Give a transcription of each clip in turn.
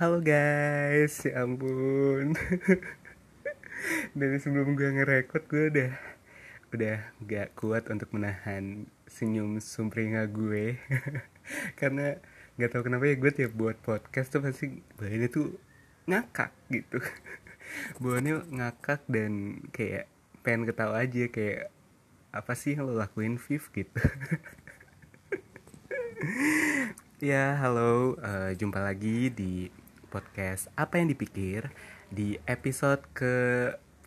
Halo guys, ya ampun. Dari sebelum gue ngerekord gue udah Udah gak kuat untuk menahan senyum sumpringa gue. Karena gak tahu kenapa ya gue tiap buat podcast tuh pasti bahannya tuh ngakak gitu. Bahannya ngakak dan kayak pengen ketawa aja kayak apa sih yang lo lakuin Viv? gitu. Ya, halo, uh, jumpa lagi di podcast Apa yang dipikir di episode ke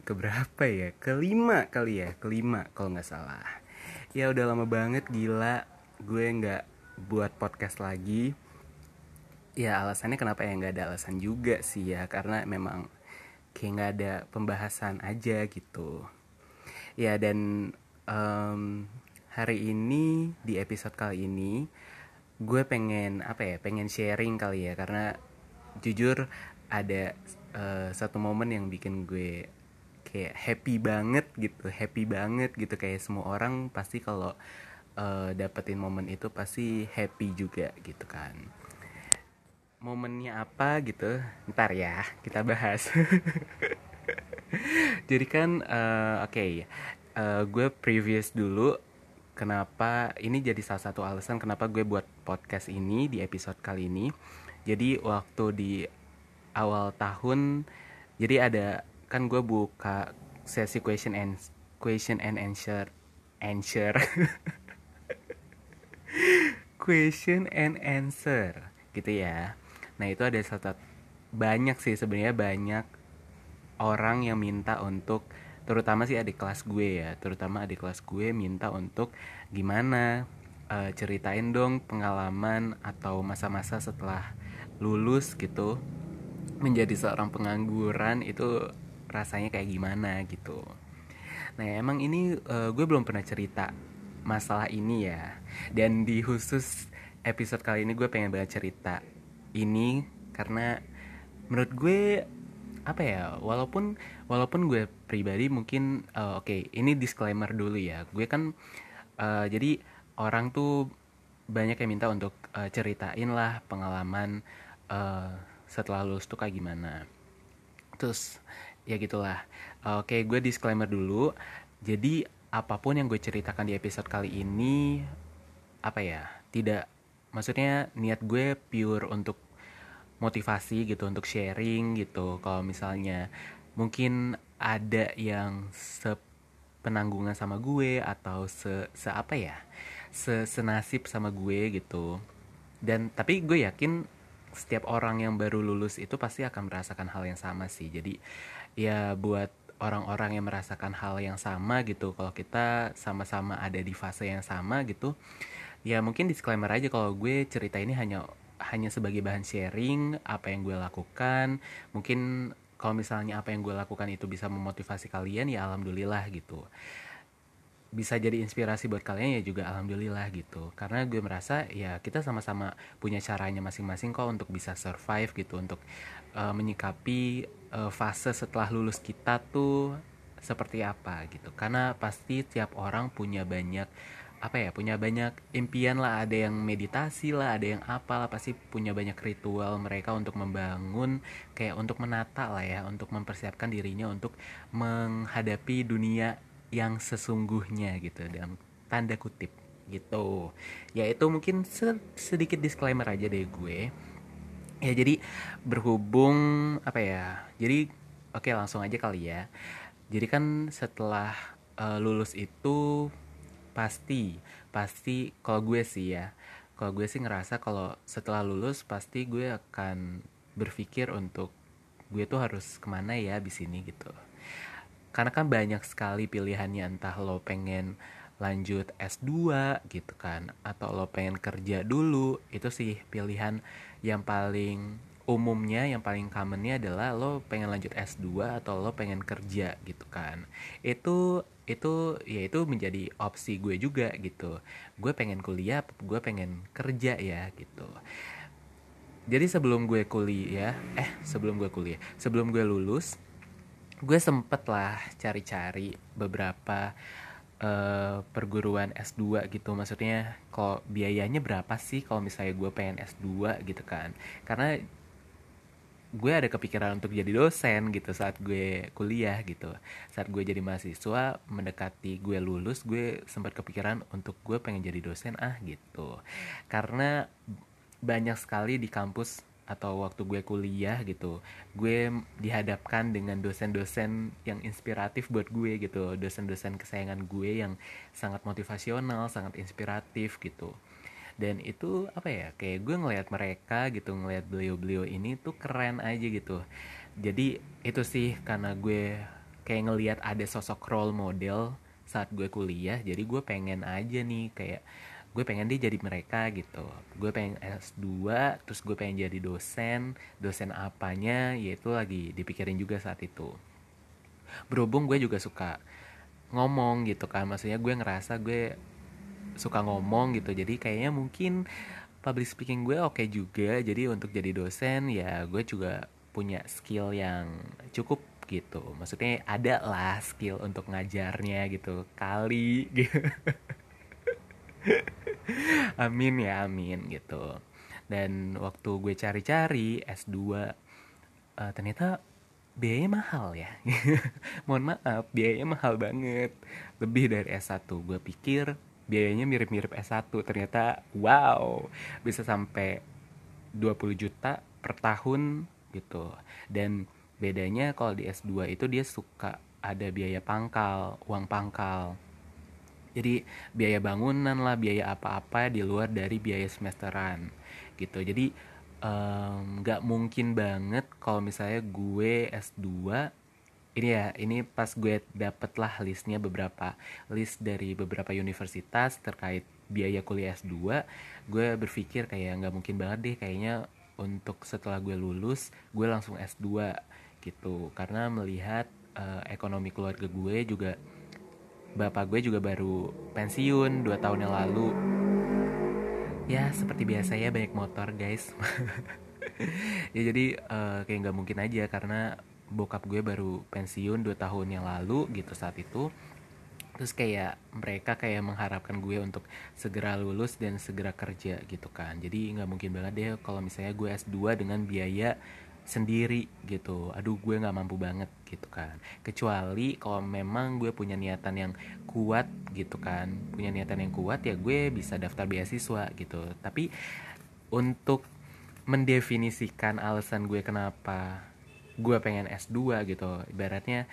keberapa ya? Kelima kali ya, kelima kalau nggak salah. Ya udah lama banget gila, gue nggak buat podcast lagi. Ya alasannya kenapa ya nggak ada alasan juga sih ya, karena memang kayak nggak ada pembahasan aja gitu. Ya dan um, hari ini di episode kali ini gue pengen apa ya pengen sharing kali ya karena jujur ada uh, satu momen yang bikin gue kayak happy banget gitu happy banget gitu. Kayak semua orang pasti kalau uh, dapetin momen itu pasti happy juga gitu kan. Momennya apa gitu? Ntar ya kita bahas. Jadi kan uh, oke okay, uh, gue previous dulu kenapa ini jadi salah satu alasan kenapa gue buat podcast ini di episode kali ini. Jadi waktu di awal tahun jadi ada kan gue buka sesi question and question and answer answer question and answer gitu ya. Nah, itu ada satu banyak sih sebenarnya banyak orang yang minta untuk terutama sih adik kelas gue ya terutama adik kelas gue minta untuk gimana uh, ceritain dong pengalaman atau masa-masa setelah lulus gitu menjadi seorang pengangguran itu rasanya kayak gimana gitu. Nah emang ini uh, gue belum pernah cerita masalah ini ya. Dan di khusus episode kali ini gue pengen banget cerita ini karena menurut gue apa ya walaupun walaupun gue pribadi mungkin uh, oke okay, ini disclaimer dulu ya. Gue kan uh, jadi orang tuh banyak yang minta untuk uh, ceritain lah pengalaman uh, setelah lulus tuh kayak gimana. Terus ya gitulah. Oke okay, gue disclaimer dulu. Jadi apa pun yang gue ceritakan di episode kali ini apa ya tidak maksudnya niat gue pure untuk motivasi gitu untuk sharing gitu. Kalau misalnya mungkin ada yang sepenanggungan sama gue atau se, se apa ya senasib sama gue gitu. Dan tapi gue yakin setiap orang yang baru lulus itu pasti akan merasakan hal yang sama sih. Jadi ya buat orang-orang yang merasakan hal yang sama gitu kalau kita sama-sama ada di fase yang sama gitu ya mungkin disclaimer aja kalau gue cerita ini hanya hanya sebagai bahan sharing apa yang gue lakukan. Mungkin kalau misalnya apa yang gue lakukan itu bisa memotivasi kalian ya alhamdulillah gitu bisa jadi inspirasi buat kalian ya juga alhamdulillah gitu. Karena gue merasa ya kita sama-sama punya caranya masing-masing kok untuk bisa survive gitu untuk uh, menyikapi uh, fase setelah lulus kita tuh seperti apa gitu. Karena pasti tiap orang punya banyak apa ya punya banyak impian lah. Ada yang meditasi lah ada yang apa lah. Pasti punya banyak ritual mereka untuk membangun kayak untuk menata lah ya untuk mempersiapkan dirinya untuk menghadapi dunia yang sesungguhnya gitu dalam tanda kutip gitu. Ya itu mungkin sedikit disclaimer aja deh gue. Ya jadi berhubung apa ya jadi oke langsung aja kali ya. Jadi kan setelah uh, lulus itu pasti pasti kalau gue sih ya kalau gue sih ngerasa kalau setelah lulus pasti gue akan berpikir untuk gue tuh harus ke mana ya di sini gitu karena kan banyak sekali pilihannya entah lo pengen lanjut S2 gitu kan atau lo pengen kerja dulu itu sih pilihan yang paling umumnya yang paling commonnya adalah lo pengen lanjut S2 atau lo pengen kerja gitu kan. Itu itu ya itu menjadi opsi gue juga gitu. Gue pengen kuliah gue pengen kerja ya gitu. Jadi sebelum gue kuliah eh sebelum gue kuliah sebelum gue lulus gue sempet lah cari-cari beberapa uh, perguruan S2 gitu. Maksudnya kalau biayanya berapa sih kalau misalnya gue pengen S2 gitu kan? Karena gue ada kepikiran untuk jadi dosen gitu saat gue kuliah gitu. Saat gue jadi mahasiswa mendekati gue lulus gue sempat kepikiran untuk gue pengen jadi dosen ah gitu. Karena banyak sekali di kampus atau waktu gue kuliah gitu gue dihadapkan dengan dosen-dosen yang inspiratif buat gue gitu dosen-dosen kesayangan gue yang sangat motivasional sangat inspiratif gitu. Dan itu apa ya kayak gue ngelihat mereka gitu ngelihat beliau-beliau ini tuh keren aja gitu. Jadi itu sih karena gue kayak ngelihat ada sosok role model saat gue kuliah jadi gue pengen aja nih kayak gue pengen dia jadi mereka gitu. Gue pengen S2 terus gue pengen jadi dosen. Dosen apanya? Yaitu lagi dipikirin juga saat itu. Berhubung gue juga suka ngomong gitu kan. Maksudnya gue ngerasa gue suka ngomong gitu. Jadi kayaknya mungkin public speaking gue oke okay juga. Jadi untuk jadi dosen ya gue juga punya skill yang cukup gitu. Maksudnya ada lah skill untuk ngajarnya gitu. Kali gitu amin ya amin gitu. Dan waktu gue cari-cari S2 uh, eh, ternyata biayanya mahal ya. Mohon maaf biayanya mahal banget. Lebih dari S1 gue pikir biayanya mirip-mirip S1 ternyata wow bisa sampai 20 juta per tahun gitu. Dan bedanya kalau di S2 itu dia suka ada biaya pangkal uang pangkal jadi biaya bangunan lah biaya apa-apa di luar dari biaya semesteran gitu. Jadi nggak um, mungkin banget kalau misalnya gue S2 ini ya ini pas gue dapet lah listnya beberapa list dari beberapa universitas terkait biaya kuliah S2 gue berpikir kayak nggak mungkin banget deh kayaknya untuk setelah gue lulus gue langsung S2 gitu. Karena melihat uh, ekonomi keluarga gue juga bapak gue juga baru pensiun dua tahun yang lalu. Ya seperti biasa ya banyak motor guys. Ya jadi uh, kayak nggak mungkin aja karena bokap gue baru pensiun 2 tahun yang lalu gitu saat itu. Terus kayak mereka kayak mengharapkan gue untuk segera lulus dan segera kerja gitu kan. Jadi nggak mungkin banget deh kalau misalnya gue S2 dengan biaya sendiri gitu. Aduh gue nggak mampu banget gitu kan. Kecuali kalau memang gue punya niatan yang kuat gitu kan. Punya niatan yang kuat ya gue bisa daftar beasiswa gitu. Tapi untuk mendefinisikan alasan gue kenapa gue pengen S2 gitu ibaratnya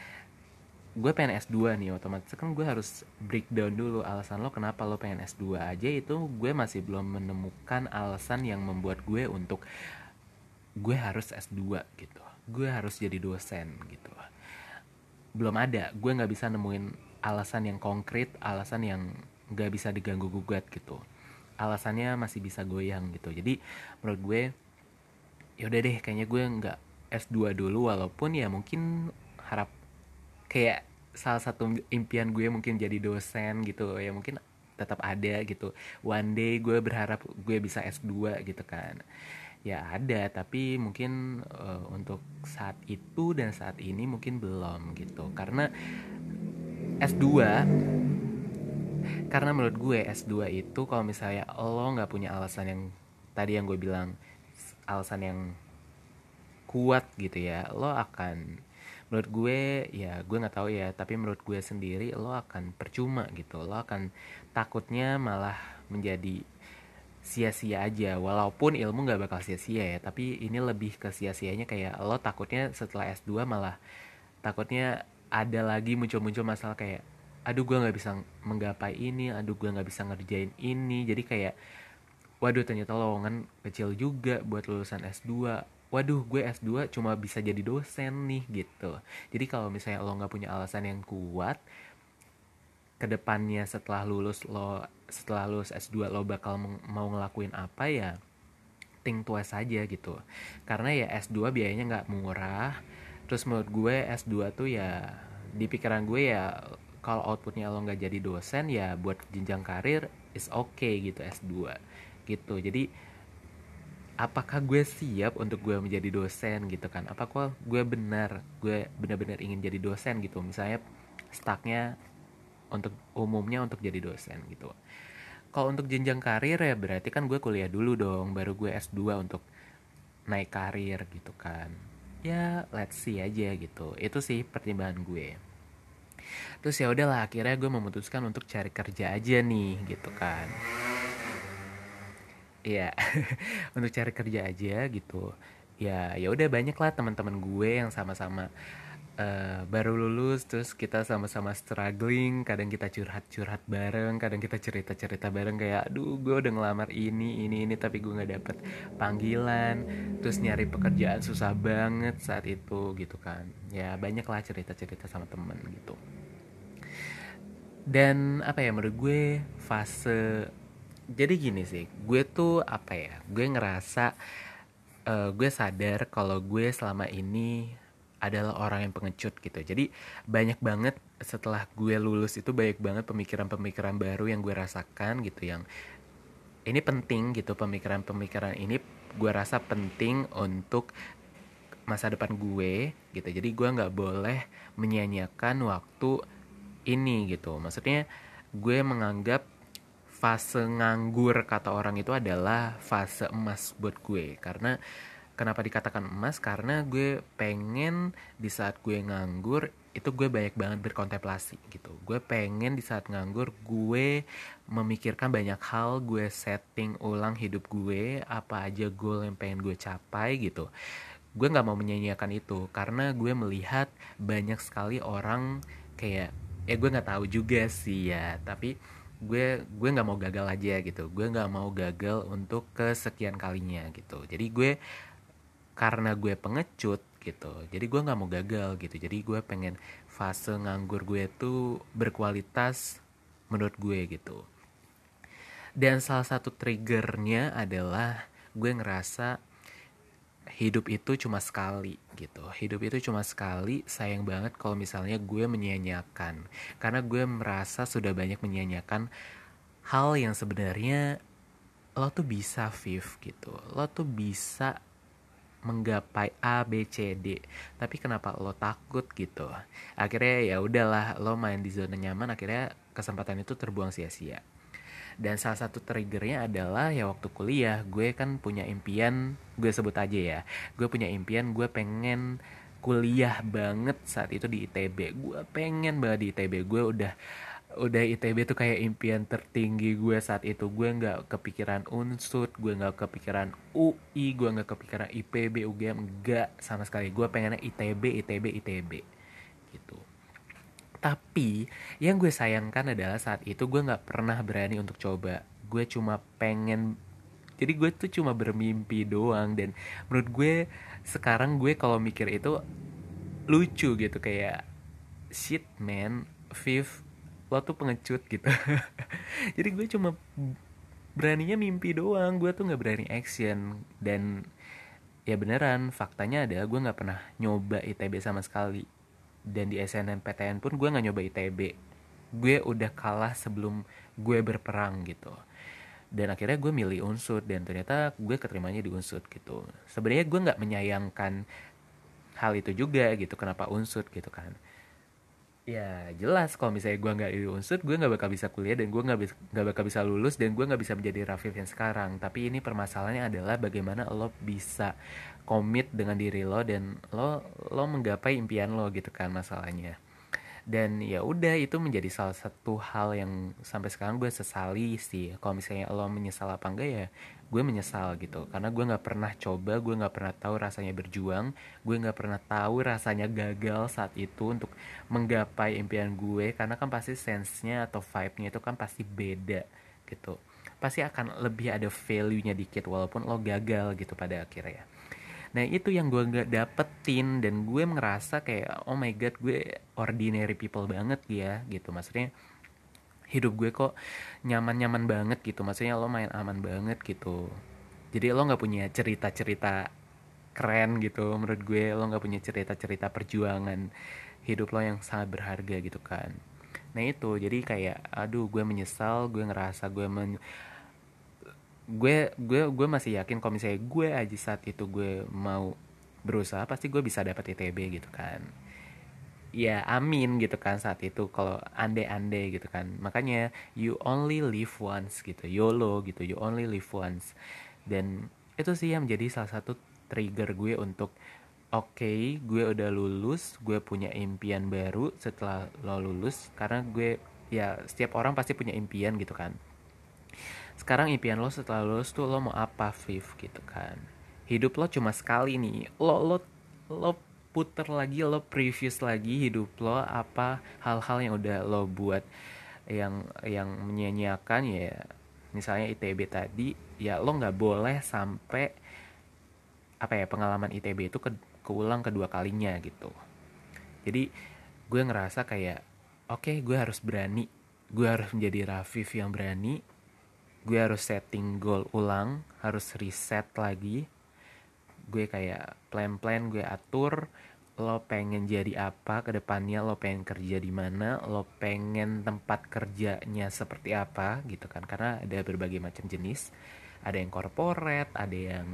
gue pengen S2 nih otomatis. Kan gue harus breakdown dulu alasan lo kenapa lo pengen S2 aja itu gue masih belum menemukan alasan yang membuat gue untuk gue harus S2 gitu. Gue harus jadi dosen gitu. Belum ada. Gue nggak bisa nemuin alasan yang konkret alasan yang nggak bisa diganggu gugat gitu. Alasannya masih bisa goyang gitu. Jadi menurut gue yaudah deh kayaknya gue nggak S2 dulu walaupun ya mungkin harap kayak salah satu impian gue mungkin jadi dosen gitu. Ya mungkin tetap ada gitu. One day gue berharap gue bisa S2 gitu kan ya ada tapi mungkin uh, untuk saat itu dan saat ini mungkin belum gitu. Karena S2 karena menurut gue S2 itu kalau misalnya lo nggak punya alasan yang tadi yang gue bilang alasan yang kuat gitu ya lo akan menurut gue ya gue nggak tahu ya tapi menurut gue sendiri lo akan percuma gitu. Lo akan takutnya malah menjadi sia-sia aja. Walaupun ilmu nggak bakal sia-sia ya tapi ini lebih ke sia-sianya kayak lo takutnya setelah S2 malah takutnya ada lagi muncul-muncul masalah kayak aduh gue nggak bisa menggapai ini aduh gue nggak bisa ngerjain ini. Jadi kayak waduh ternyata lowongan kecil juga buat lulusan S2 waduh gue S2 cuma bisa jadi dosen nih gitu. Jadi kalau misalnya lo nggak punya alasan yang kuat ke depannya setelah lulus lo setelah lulus S2 lo bakal mau ngelakuin apa ya think twice saja gitu. Karena ya S2 biayanya nggak murah. Terus menurut gue S2 tuh ya di pikiran gue ya kalau outputnya lo nggak jadi dosen ya buat jenjang karir is okay gitu S2 gitu. Jadi apakah gue siap untuk gue menjadi dosen gitu kan? Apakah gue benar gue benar-benar ingin jadi dosen gitu? Misalnya stucknya untuk umumnya untuk jadi dosen gitu. Kalau untuk jenjang karir ya berarti kan gue kuliah dulu dong baru gue S2 untuk naik karir gitu kan. Ya let's see aja gitu. Itu sih pertimbangan gue. Terus ya udahlah akhirnya gue memutuskan untuk cari kerja aja nih gitu kan. Iya, untuk cari kerja aja gitu. Ya, ya udah banyak lah teman-teman gue yang sama-sama uh, baru lulus terus kita sama-sama struggling kadang kita curhat-curhat bareng kadang kita cerita-cerita bareng kayak aduh gue udah ngelamar ini ini ini tapi gue nggak dapet panggilan. Terus nyari pekerjaan susah banget saat itu gitu kan. Ya banyak lah cerita-cerita sama temen gitu. Dan apa ya menurut gue fase jadi gini sih gue tuh apa ya gue ngerasa uh, gue sadar kalau gue selama ini adalah orang yang pengecut gitu. Jadi banyak banget setelah gue lulus itu banyak banget pemikiran-pemikiran baru yang gue rasakan gitu yang ini penting gitu pemikiran-pemikiran ini gue rasa penting untuk masa depan gue gitu. Jadi gue nggak boleh menyia-nyiakan waktu ini gitu. Maksudnya gue menganggap fase nganggur kata orang itu adalah fase emas buat gue. Karena kenapa dikatakan emas? Karena gue pengen di saat gue nganggur itu gue banyak banget berkontemplasi gitu. Gue pengen di saat nganggur gue memikirkan banyak hal gue setting ulang hidup gue apa aja goal yang pengen gue capai gitu. Gue nggak mau menyanyiakan itu karena gue melihat banyak sekali orang kayak ya gue nggak tahu juga sih ya tapi gue gue nggak mau gagal aja gitu. Gue nggak mau gagal untuk kesekian kalinya gitu. Jadi gue karena gue pengecut gitu jadi gue nggak mau gagal gitu. Jadi gue pengen fase nganggur gue tuh berkualitas menurut gue gitu. Dan salah satu triggernya adalah gue ngerasa hidup itu cuma sekali gitu. Hidup itu cuma sekali sayang banget kalau misalnya gue menyia-nyiakan karena gue merasa sudah banyak menyia-nyiakan hal yang sebenarnya lo tuh bisa Viv gitu. Lo tuh bisa menggapai A B C D. Tapi kenapa lo takut gitu? Akhirnya ya udahlah lo main di zona nyaman akhirnya kesempatan itu terbuang sia-sia. Dan salah satu triggernya adalah ya waktu kuliah gue kan punya impian gue sebut aja ya gue punya impian gue pengen kuliah banget saat itu di ITB gue pengen banget di ITB gue udah udah ITB tuh kayak impian tertinggi gue saat itu. Gue nggak kepikiran unsut gue nggak kepikiran UI gue nggak kepikiran IPB UGM nggak sama sekali. Gue pengennya ITB ITB ITB gitu. Tapi yang gue sayangkan adalah saat itu gue nggak pernah berani untuk coba. Gue cuma pengen jadi gue tuh cuma bermimpi doang. Dan menurut gue sekarang gue kalau mikir itu lucu gitu. Kayak shit man Viv lo tuh pengecut gitu. Jadi gue cuma beraninya mimpi doang. Gue tuh nggak berani action. Dan ya beneran faktanya adalah gue nggak pernah nyoba ITB sama sekali. Dan di SNMPTN pun gue nggak nyoba ITB gue udah kalah sebelum gue berperang gitu. Dan akhirnya gue milih unsur dan ternyata gue keterimanya di unsur gitu. Sebenarnya gue nggak menyayangkan hal itu juga gitu kenapa unsur gitu kan ya jelas. Kalau misalnya gue nggak di unsur gue nggak bakal bisa kuliah dan gue nggak nggak bakal bisa lulus dan gue nggak bisa menjadi Rafif yang sekarang. Tapi ini permasalahannya adalah bagaimana lo bisa komit dengan diri lo dan lo lo menggapai impian lo gitu kan masalahnya dan ya udah itu menjadi salah satu hal yang sampai sekarang gue sesali sih. Kalau misalnya lo menyesal apa enggak ya gue menyesal gitu. Karena gue nggak pernah coba gue nggak pernah tahu rasanya berjuang gue nggak pernah tahu rasanya gagal saat itu untuk menggapai impian gue. Karena kan pasti sense-nya atau vibe-nya itu kan pasti beda gitu. Pasti akan lebih ada value-nya dikit walaupun lo gagal gitu pada akhirnya nah itu yang gue gak dapetin dan gue ngerasa kayak oh my god gue ordinary people banget ya gitu. Maksudnya hidup gue kok nyaman-nyaman banget gitu. Maksudnya lo main aman banget gitu. Jadi lo nggak punya cerita-cerita keren gitu menurut gue. Lo nggak punya cerita-cerita perjuangan hidup lo yang sangat berharga gitu kan. Nah itu. Jadi kayak aduh gue menyesal gue ngerasa gue men gue gue gue masih yakin kalau misalnya gue aja saat itu gue mau berusaha pasti gue bisa dapat ITB gitu kan. Ya amin gitu kan saat itu kalau ande-ande gitu kan. Makanya you only live once gitu YOLO gitu you only live once. Dan itu sih yang menjadi salah satu trigger gue untuk oke okay, gue udah lulus gue punya impian baru setelah lo lulus karena gue ya setiap orang pasti punya impian gitu kan sekarang impian lo setelah lulus tuh lo mau apa Viv gitu kan? Hidup lo cuma sekali nih. Lo lo lo puter lagi lo previous lagi hidup lo apa hal-hal yang udah lo buat yang yang menyanyiakan ya misalnya ITB tadi ya lo nggak boleh sampai apa ya pengalaman ITB itu ke, keulang kedua kalinya gitu. Jadi gue ngerasa kayak oke okay, gue harus berani. Gue harus menjadi Rafif yang berani gue harus setting goal ulang harus reset lagi. Gue kayak plan-plan gue atur lo pengen jadi apa ke depannya lo pengen kerja di mana lo pengen tempat kerjanya seperti apa gitu kan. Karena ada berbagai macam jenis. Ada yang corporate ada yang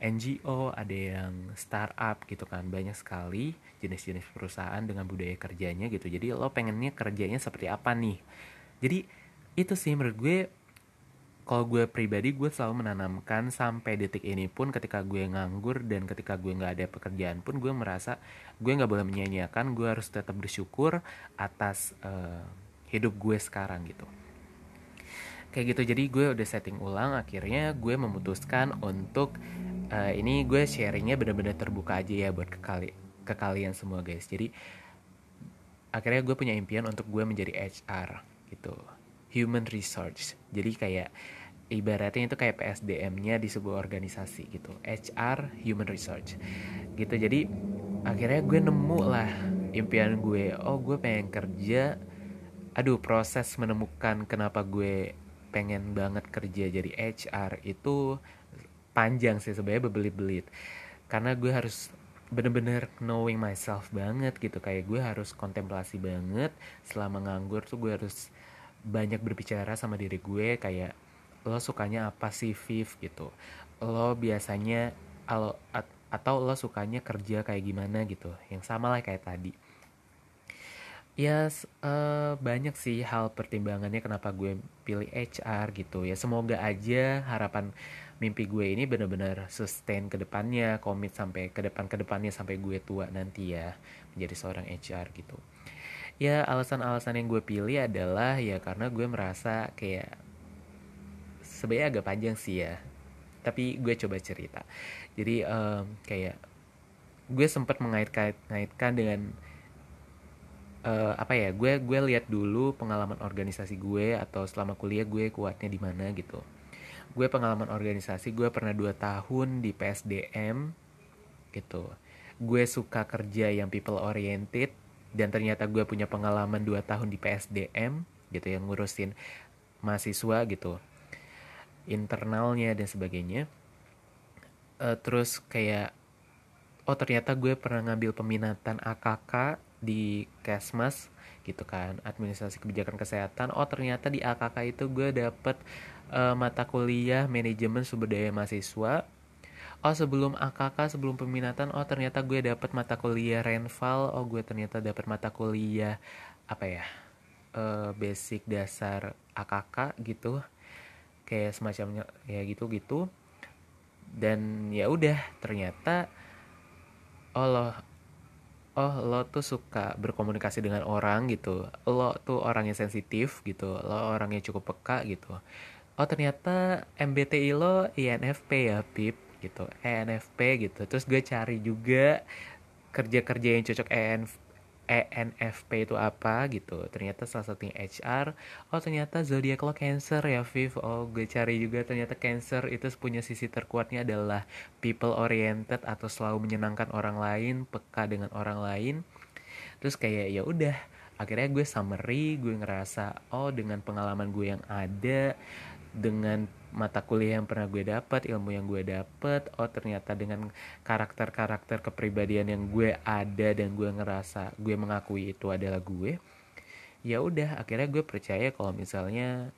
NGO, ada yang startup gitu kan. Banyak sekali jenis-jenis perusahaan dengan budaya kerjanya gitu. Jadi lo pengennya kerjanya seperti apa nih? Jadi itu sih menurut gue kalau gue pribadi gue selalu menanamkan sampai detik ini pun ketika gue nganggur dan ketika gue nggak ada pekerjaan pun gue merasa gue nggak boleh menyanyiakan gue harus tetap bersyukur atas uh, hidup gue sekarang gitu. Kayak gitu jadi gue udah setting ulang akhirnya gue memutuskan untuk uh, ini gue sharingnya bener-bener terbuka aja ya buat ke, ke kalian semua guys. Jadi akhirnya gue punya impian untuk gue menjadi HR gitu. Human resource. Jadi kayak ibaratnya itu kayak PSDM-nya di sebuah organisasi gitu. HR human resource gitu jadi akhirnya gue nemu lah impian gue. Oh gue pengen kerja. Aduh proses menemukan kenapa gue pengen banget kerja jadi HR itu panjang sih sebenarnya berbelit-belit. Karena gue harus bener-bener knowing myself banget gitu. Kayak gue harus kontemplasi banget. Selama nganggur tuh gue harus banyak berbicara sama diri gue. Kayak lo sukanya apa sih Viv gitu? Lo biasanya atau lo sukanya kerja kayak gimana gitu yang sama lah kayak tadi. Ya uh, banyak sih hal pertimbangannya kenapa gue pilih HR gitu ya. Semoga aja harapan mimpi gue ini benar-benar sustain ke depannya komit sampai ke depan ke depannya sampai gue tua nanti ya menjadi seorang HR gitu. Ya alasan-alasan yang gue pilih adalah ya karena gue merasa kayak sebenarnya agak panjang sih ya. Tapi gue coba cerita. Jadi um, kayak gue sempat mengait-ngaitkan dengan uh, apa ya gue gue lihat dulu pengalaman organisasi gue atau selama kuliah gue kuatnya di mana gitu. Gue pengalaman organisasi gue pernah dua tahun di PSDM gitu. Gue suka kerja yang people oriented dan ternyata gue punya pengalaman dua tahun di PSDM gitu yang ngurusin mahasiswa gitu internalnya dan sebagainya. Uh, terus kayak oh ternyata gue pernah ngambil peminatan AKK di Kesmas gitu kan administrasi kebijakan kesehatan. Oh ternyata di AKK itu gue dapet uh, mata kuliah manajemen sumber daya mahasiswa. Oh sebelum AKK sebelum peminatan oh ternyata gue dapet mata kuliah Renval. Oh gue ternyata dapet mata kuliah apa ya uh, basic dasar AKK gitu kayak semacamnya ya gitu gitu dan ya udah ternyata oh loh oh lo tuh suka berkomunikasi dengan orang gitu. Lo tuh orangnya sensitif gitu lo orangnya cukup peka gitu. Oh ternyata MBTI lo INFP ya Pip gitu ENFP gitu. Terus gue cari juga kerja-kerja yang cocok ENFP ENFP itu apa gitu. Ternyata salah satunya HR oh ternyata zodiak lo Cancer ya Viv. Oh gue cari juga. Ternyata Cancer itu punya sisi terkuatnya adalah people oriented atau selalu menyenangkan orang lain peka dengan orang lain. Terus kayak ya udah akhirnya gue summary gue ngerasa oh dengan pengalaman gue yang ada dengan mata kuliah yang pernah gue dapat ilmu yang gue dapat oh ternyata dengan karakter-karakter kepribadian yang gue ada dan gue ngerasa gue mengakui itu adalah gue ya udah akhirnya gue percaya kalau misalnya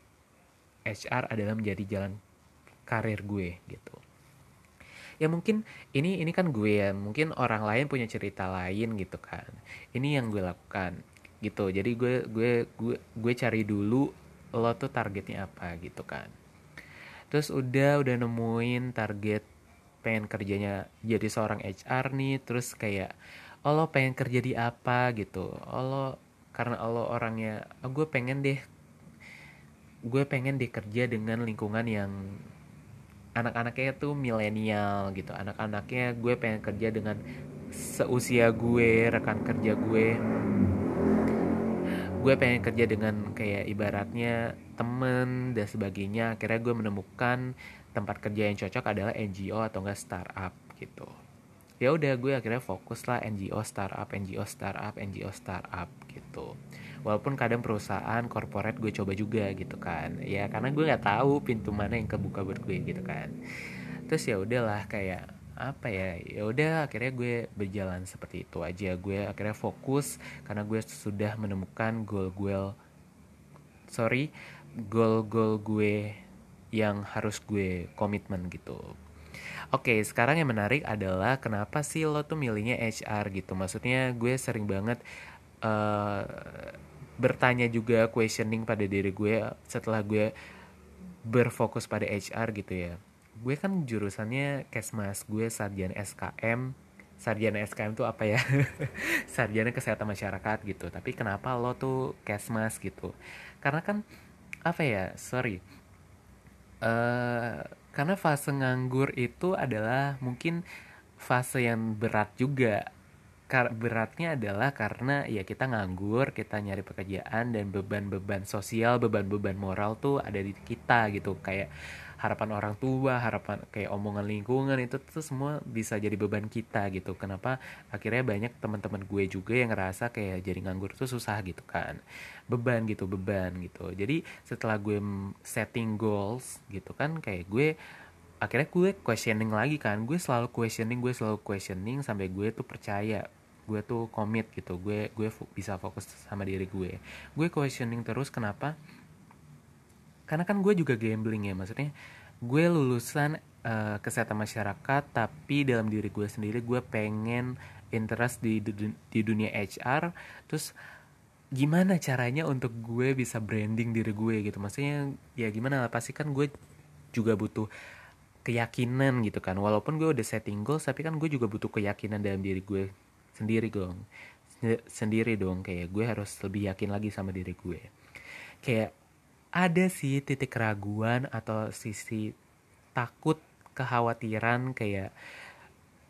HR adalah menjadi jalan karir gue gitu. Ya mungkin ini ini kan gue ya mungkin orang lain punya cerita lain gitu kan. Ini yang gue lakukan gitu. Jadi gue gue gue gue cari dulu lo tuh targetnya apa gitu kan. Terus udah udah nemuin target pengen kerjanya jadi seorang HR nih terus kayak oh lo pengen kerja di apa? gitu. Oh lo karena lo orangnya oh, gue pengen deh gue pengen deh kerja dengan lingkungan yang anak-anaknya tuh milenial gitu. Anak-anaknya gue pengen kerja dengan seusia gue rekan kerja gue gue pengen kerja dengan kayak ibaratnya temen dan sebagainya. Akhirnya gue menemukan tempat kerja yang cocok adalah NGO atau enggak startup gitu. Ya udah gue akhirnya fokus lah NGO startup NGO startup NGO startup gitu. Walaupun kadang perusahaan corporate gue coba juga gitu kan. Ya karena gue nggak tahu pintu mana yang kebuka buat gue gitu kan. Terus ya udahlah kayak apa ya ya udah akhirnya gue berjalan seperti itu aja. Gue akhirnya fokus karena gue sudah menemukan goal goal sorry goal goal gue yang harus gue komitmen gitu. Oke, sekarang yang menarik adalah kenapa sih lo tuh milihnya HR gitu? Maksudnya gue sering banget uh, bertanya juga questioning pada diri gue setelah gue berfokus pada HR gitu ya gue kan jurusannya kesmas gue sarjana SKM sarjana SKM tuh apa ya? Sarjana kesehatan masyarakat gitu. Tapi kenapa lo tuh kesmas gitu? Karena kan apa ya sorry. Uh, karena fase nganggur itu adalah mungkin fase yang berat juga. Beratnya adalah karena ya kita nganggur, kita nyari pekerjaan dan beban-beban sosial, beban-beban moral tuh ada di kita gitu. Kayak harapan orang tua, harapan kayak omongan lingkungan itu tuh semua bisa jadi beban kita gitu. Kenapa akhirnya banyak teman-teman gue juga yang ngerasa kayak jadi nganggur tuh susah gitu kan. Beban gitu, beban gitu. Jadi setelah gue setting goals gitu kan kayak gue akhirnya gue questioning lagi kan gue selalu questioning gue selalu questioning sampai gue tuh percaya gue tuh komit gitu gue gue bisa fokus sama diri gue gue questioning terus kenapa karena kan gue juga gambling ya maksudnya gue lulusan uh, kesehatan masyarakat tapi dalam diri gue sendiri gue pengen interest di di dunia HR terus gimana caranya untuk gue bisa branding diri gue gitu? Maksudnya ya gimana pasti kan gue juga butuh keyakinan gitu kan. Walaupun gue udah setting goals tapi kan gue juga butuh keyakinan dalam diri gue sendiri dong. Sendiri dong kayak gue harus lebih yakin lagi sama diri gue. Kayak ada sih titik keraguan atau sisi takut kekhawatiran kayak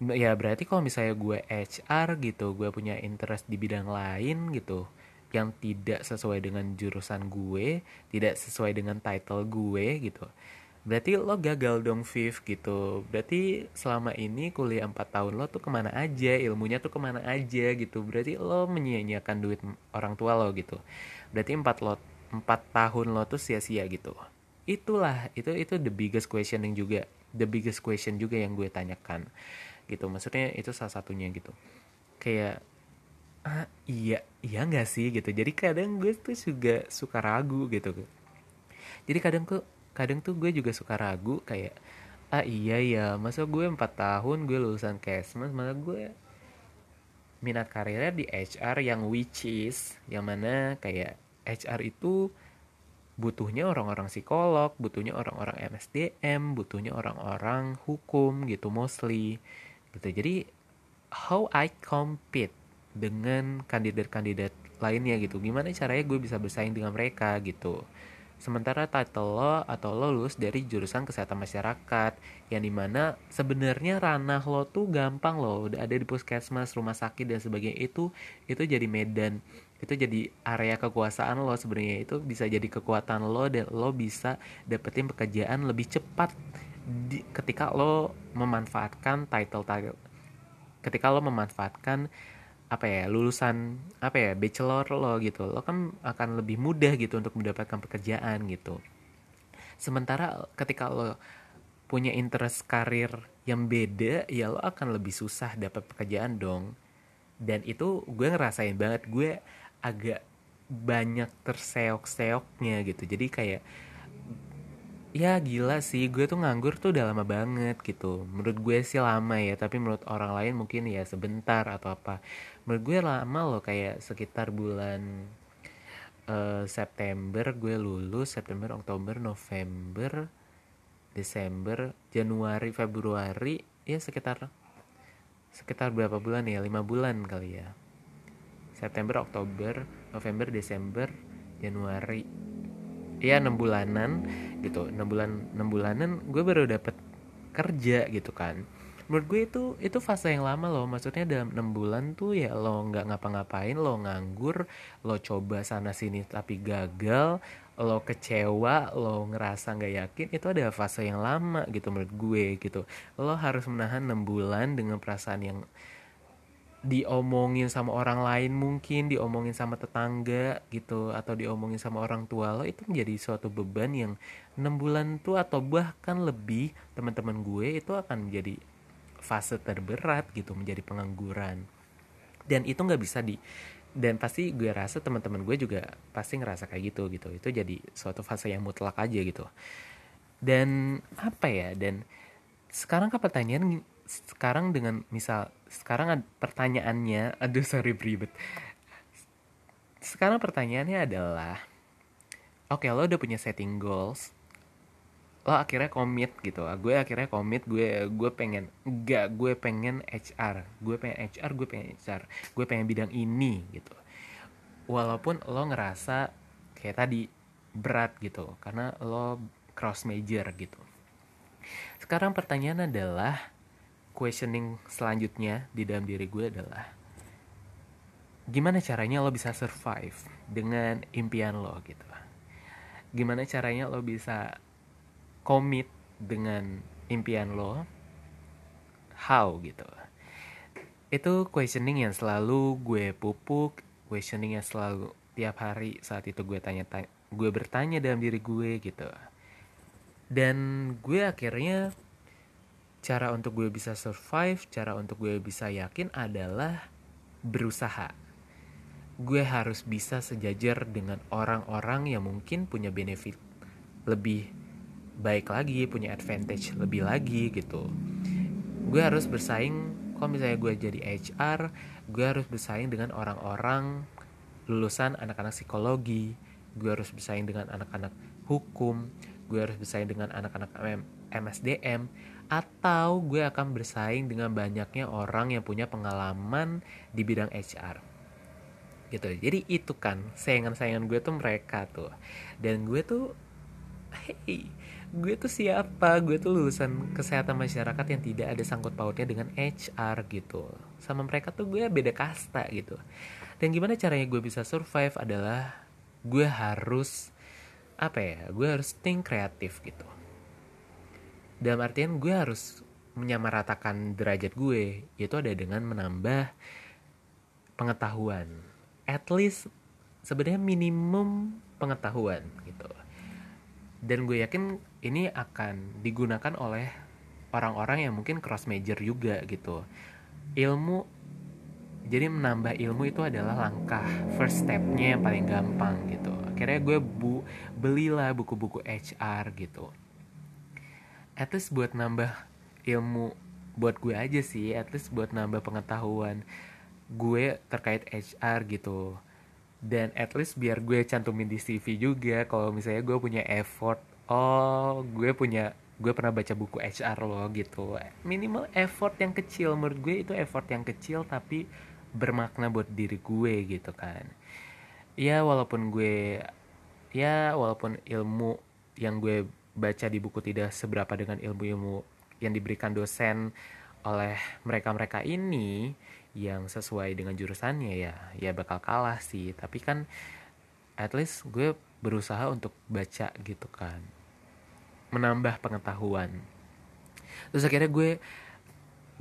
ya berarti kalau misalnya gue HR gitu gue punya interest di bidang lain gitu yang tidak sesuai dengan jurusan gue tidak sesuai dengan title gue gitu berarti lo gagal dong Viv gitu. Berarti selama ini kuliah 4 tahun lo tuh ke mana aja? Ilmunya tuh ke mana aja? gitu. Berarti lo menyia-nyiakan duit orang tua lo gitu. Berarti 4 lo empat tahun lo tuh sia-sia gitu. Itulah itu itu the biggest questioning juga. The biggest question juga yang gue tanyakan. Gitu maksudnya itu salah satunya gitu. Kayak ah iya iya nggak sih? Gitu. Jadi kadang gue tuh juga suka ragu gitu. Jadi kadang tuh kadang tuh gue juga suka ragu kayak ah iya ya masa gue empat tahun gue lulusan kesmas malah gue minat karirnya di HR yang which is yang mana kayak HR itu butuhnya orang-orang psikolog, butuhnya orang-orang MSDM, butuhnya orang-orang hukum gitu mostly. Gitu. Jadi how I compete dengan kandidat-kandidat lainnya gitu. Gimana caranya gue bisa bersaing dengan mereka gitu. Sementara title lo atau lo lulus dari jurusan kesehatan masyarakat yang di mana sebenarnya ranah lo tuh gampang lo udah ada di puskesmas, rumah sakit dan sebagainya itu itu jadi medan itu jadi area kekuasaan lo sebenarnya. Itu bisa jadi kekuatan lo dan lo bisa dapetin pekerjaan lebih cepat di, ketika lo memanfaatkan title title ketika lo memanfaatkan apa ya lulusan apa ya bachelor lo gitu. Lo kan akan lebih mudah gitu untuk mendapatkan pekerjaan gitu. Sementara ketika lo punya interest karir yang beda ya lo akan lebih susah dapat pekerjaan dong. Dan itu gue ngerasain banget. Gue agak banyak terseok-seoknya gitu. Jadi kayak ya gila sih gue tuh nganggur tuh udah lama banget gitu. Menurut gue sih lama ya tapi menurut orang lain mungkin ya sebentar atau apa. Menurut gue lama loh kayak sekitar bulan uh, September gue lulus September Oktober November Desember Januari Februari ya sekitar sekitar berapa bulan ya? Lima bulan kali ya September Oktober November Desember Januari. Ya enam bulanan gitu. Enam bulan enam bulanan gue baru dapet kerja gitu kan. Menurut gue itu itu fase yang lama loh. Maksudnya dalam enam bulan tuh ya lo nggak ngapa-ngapain lo nganggur lo coba sana sini tapi gagal lo kecewa lo ngerasa nggak yakin. Itu ada fase yang lama gitu menurut gue gitu. Lo harus menahan enam bulan dengan perasaan yang diomongin sama orang lain mungkin diomongin sama tetangga gitu atau diomongin sama orang tua lo itu menjadi suatu beban yang enam bulan tuh atau bahkan lebih teman-teman gue itu akan menjadi fase terberat gitu menjadi pengangguran. Dan itu nggak bisa di dan pasti gue rasa teman-teman gue juga pasti ngerasa kayak gitu gitu. Itu jadi suatu fase yang mutlak aja gitu. Dan apa ya dan sekarang kan pertanyaan sekarang dengan misal sekarang pertanyaannya aduh sorry beribet. Sekarang pertanyaannya adalah oke okay, lo udah punya setting goals lo akhirnya komit gitu. Gue akhirnya komit gue gue pengen enggak gue pengen HR gue pengen HR gue pengen HR gue pengen bidang ini gitu. Walaupun lo ngerasa kayak tadi berat gitu karena lo cross major gitu. Sekarang pertanyaan adalah questioning selanjutnya di dalam diri gue adalah gimana caranya lo bisa survive dengan impian lo gitu? Gimana caranya lo bisa komit dengan impian lo? How gitu? Itu questioning yang selalu gue pupuk questioning yang selalu tiap hari saat itu gue tanya, tanya gue bertanya dalam diri gue gitu. Dan gue akhirnya cara untuk gue bisa survive, cara untuk gue bisa yakin adalah berusaha. Gue harus bisa sejajar dengan orang-orang yang mungkin punya benefit lebih baik lagi, punya advantage lebih lagi gitu. Gue harus bersaing, kalau misalnya gue jadi HR, gue harus bersaing dengan orang-orang lulusan anak-anak psikologi, gue harus bersaing dengan anak-anak hukum, gue harus bersaing dengan anak-anak MSDM, atau gue akan bersaing dengan banyaknya orang yang punya pengalaman di bidang HR gitu. Jadi itu kan sayangan-sayangan gue tuh mereka tuh. Dan gue tuh hey gue tuh siapa? Gue tuh lulusan kesehatan masyarakat yang tidak ada sangkut pautnya dengan HR gitu. Sama mereka tuh gue beda kasta gitu. Dan gimana caranya gue bisa survive adalah gue harus apa ya gue harus think kreatif gitu dalam artian gue harus menyamaratakan derajat gue itu ada dengan menambah pengetahuan. At least sebenarnya minimum pengetahuan gitu. Dan gue yakin ini akan digunakan oleh orang-orang yang mungkin cross major juga gitu. Ilmu jadi menambah ilmu itu adalah langkah first stepnya yang paling gampang gitu. Akhirnya gue bu belilah buku-buku HR gitu at least buat nambah ilmu buat gue aja sih at least buat nambah pengetahuan gue terkait HR gitu. Dan at least biar gue cantumin di CV juga kalau misalnya gue punya effort oh gue punya gue pernah baca buku HR loh gitu. Minimal effort yang kecil menurut gue itu effort yang kecil tapi bermakna buat diri gue gitu kan. Ya walaupun gue ya walaupun ilmu yang gue baca di buku tidak seberapa dengan ilmu-ilmu yang diberikan dosen oleh mereka-mereka ini yang sesuai dengan jurusannya ya ya bakal kalah sih. Tapi kan at least gue berusaha untuk baca gitu kan. Menambah pengetahuan. Terus akhirnya gue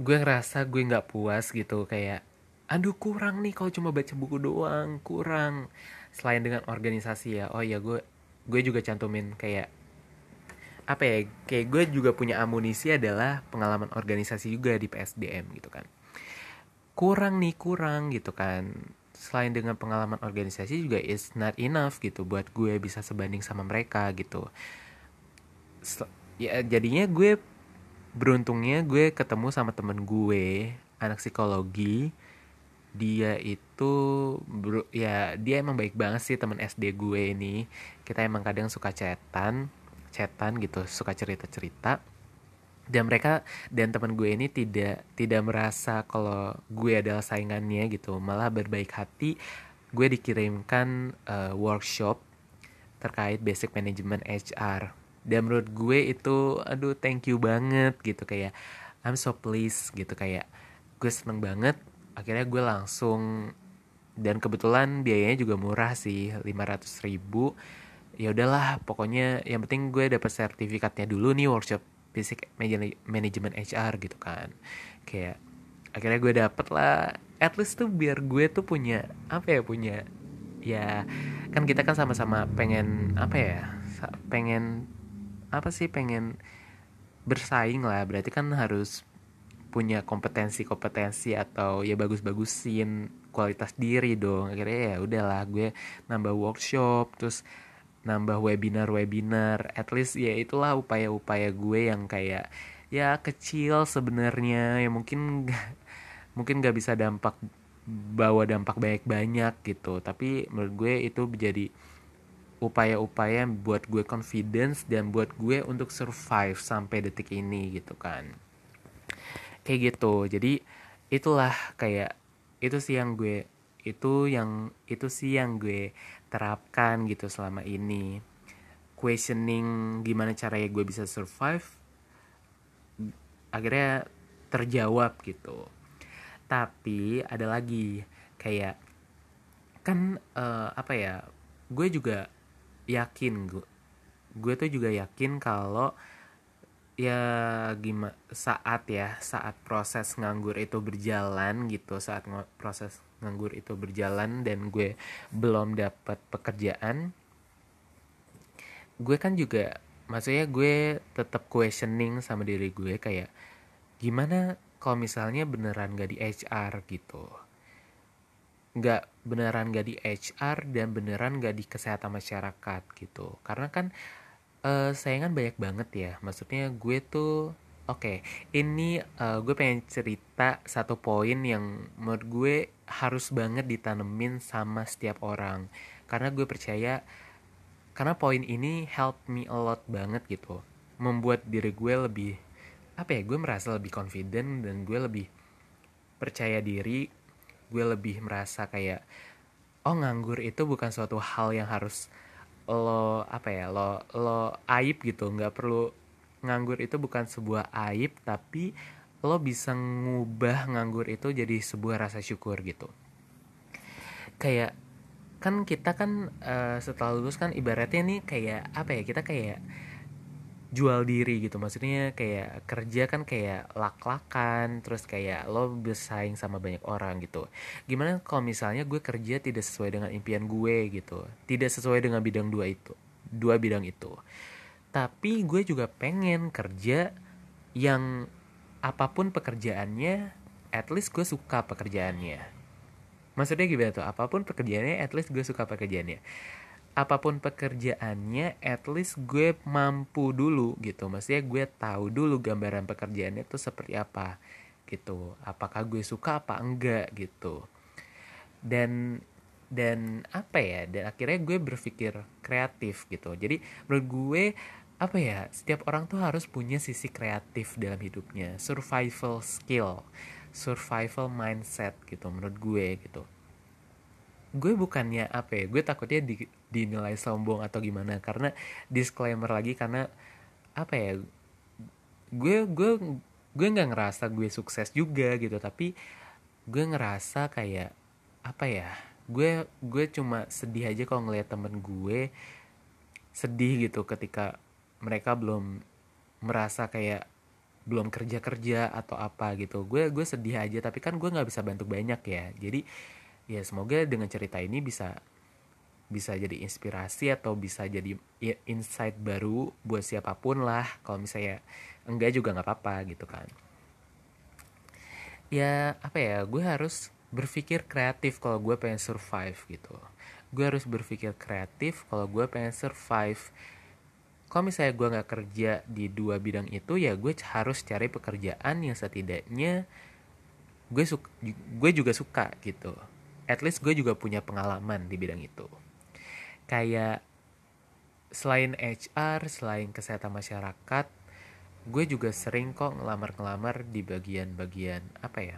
gue ngerasa gue nggak puas gitu kayak aduh kurang nih kalau cuma baca buku doang kurang. Selain dengan organisasi ya oh ya gue gue juga cantumin kayak apa ya kayak gue juga punya amunisi adalah pengalaman organisasi juga di PSDM gitu kan. Kurang nih kurang gitu kan. Selain dengan pengalaman organisasi juga is not enough gitu buat gue bisa sebanding sama mereka gitu. Ya jadinya gue beruntungnya gue ketemu sama temen gue anak psikologi. Dia itu bro, ya dia emang baik banget sih temen SD gue ini. Kita emang kadang suka chatan chatan gitu suka cerita cerita dan mereka dan teman gue ini tidak tidak merasa kalau gue adalah saingannya gitu malah berbaik hati. Gue dikirimkan uh, workshop terkait basic management HR dan menurut gue itu aduh thank you banget gitu kayak I'm so pleased gitu kayak gue seneng banget. Akhirnya gue langsung dan kebetulan biayanya juga murah sih 500 ribu ya udahlah pokoknya yang penting gue dapet sertifikatnya dulu nih workshop basic management HR gitu kan. Kayak akhirnya gue dapet lah at least tuh biar gue tuh punya apa ya punya ya kan kita kan sama-sama pengen apa ya pengen apa sih pengen bersaing lah. Berarti kan harus punya kompetensi-kompetensi atau ya bagus-bagusin kualitas diri dong. Akhirnya ya udahlah gue nambah workshop terus nambah webinar-webinar. At least ya itulah upaya-upaya gue yang kayak ya kecil sebenarnya. Ya mungkin mungkin gak bisa dampak bawa dampak banyak-banyak gitu. Tapi menurut gue itu menjadi upaya-upaya buat gue confidence dan buat gue untuk survive sampai detik ini gitu kan. Kayak gitu. Jadi itulah kayak itu sih yang gue itu yang itu sih yang gue terapkan gitu selama ini. Questioning gimana caranya gue bisa survive akhirnya terjawab gitu. Tapi ada lagi kayak kan uh, apa ya gue juga yakin gue gue tuh juga yakin kalau ya gimana saat ya saat proses nganggur itu berjalan gitu saat proses nganggur itu berjalan dan gue belum dapat pekerjaan gue kan juga maksudnya gue tetap questioning sama diri gue kayak gimana kalau misalnya beneran gak di HR gitu? Nggak beneran gak di HR dan beneran gak di kesehatan masyarakat gitu. Karena kan uh, sayangan banyak banget ya. Maksudnya gue tuh Oke, okay, ini uh, gue pengen cerita satu poin yang menurut gue harus banget ditanemin sama setiap orang. Karena gue percaya, karena poin ini help me a lot banget gitu. Membuat diri gue lebih, apa ya, gue merasa lebih confident dan gue lebih percaya diri. Gue lebih merasa kayak, oh nganggur itu bukan suatu hal yang harus lo apa ya lo lo aib gitu nggak perlu nganggur itu bukan sebuah aib tapi lo bisa ngubah nganggur itu jadi sebuah rasa syukur gitu. Kayak kan kita kan uh, setelah lulus kan ibaratnya nih kayak apa ya kita kayak jual diri gitu. Maksudnya kayak kerja kan kayak lak-lakan terus kayak lo bersaing sama banyak orang gitu. Gimana kalau misalnya gue kerja tidak sesuai dengan impian gue gitu? Tidak sesuai dengan bidang dua itu dua bidang itu. Tapi gue juga pengen kerja yang apa pun pekerjaannya at least gue suka pekerjaannya. Maksudnya gimana tuh? Apa pun pekerjaannya at least gue suka pekerjaannya. Apa pun pekerjaannya at least gue mampu dulu gitu. Maksudnya gue tahu dulu gambaran pekerjaannya tuh seperti apa gitu. Apakah gue suka apa enggak gitu. Dan dan apa ya? Dan akhirnya gue berpikir kreatif gitu. Jadi menurut gue apa ya setiap orang tuh harus punya sisi kreatif dalam hidupnya. Survival skill survival mindset gitu menurut gue gitu. Gue bukannya apa ya gue takutnya di, dinilai sombong atau gimana. Karena disclaimer lagi karena apa ya gue gue gue nggak ngerasa gue sukses juga gitu. Tapi gue ngerasa kayak apa ya gue gue cuma sedih aja kalau ngeliat temen gue sedih gitu ketika mereka belum merasa kayak belum kerja kerja atau apa gitu. Gue gue sedih aja tapi kan gue nggak bisa bantu banyak ya. Jadi ya semoga dengan cerita ini bisa bisa jadi inspirasi atau bisa jadi insight baru buat siapa pun lah. Kalau misalnya enggak juga nggak apa-apa gitu kan. Ya apa ya gue harus berpikir kreatif kalau gue pengen survive gitu. Gue harus berpikir kreatif kalau gue pengen survive kalau misalnya gue nggak kerja di dua bidang itu ya gue harus cari pekerjaan yang setidaknya gue gue juga suka gitu. At least gue juga punya pengalaman di bidang itu. Kayak selain HR selain kesehatan masyarakat gue juga sering kok ngelamar-ngelamar di bagian-bagian apa ya?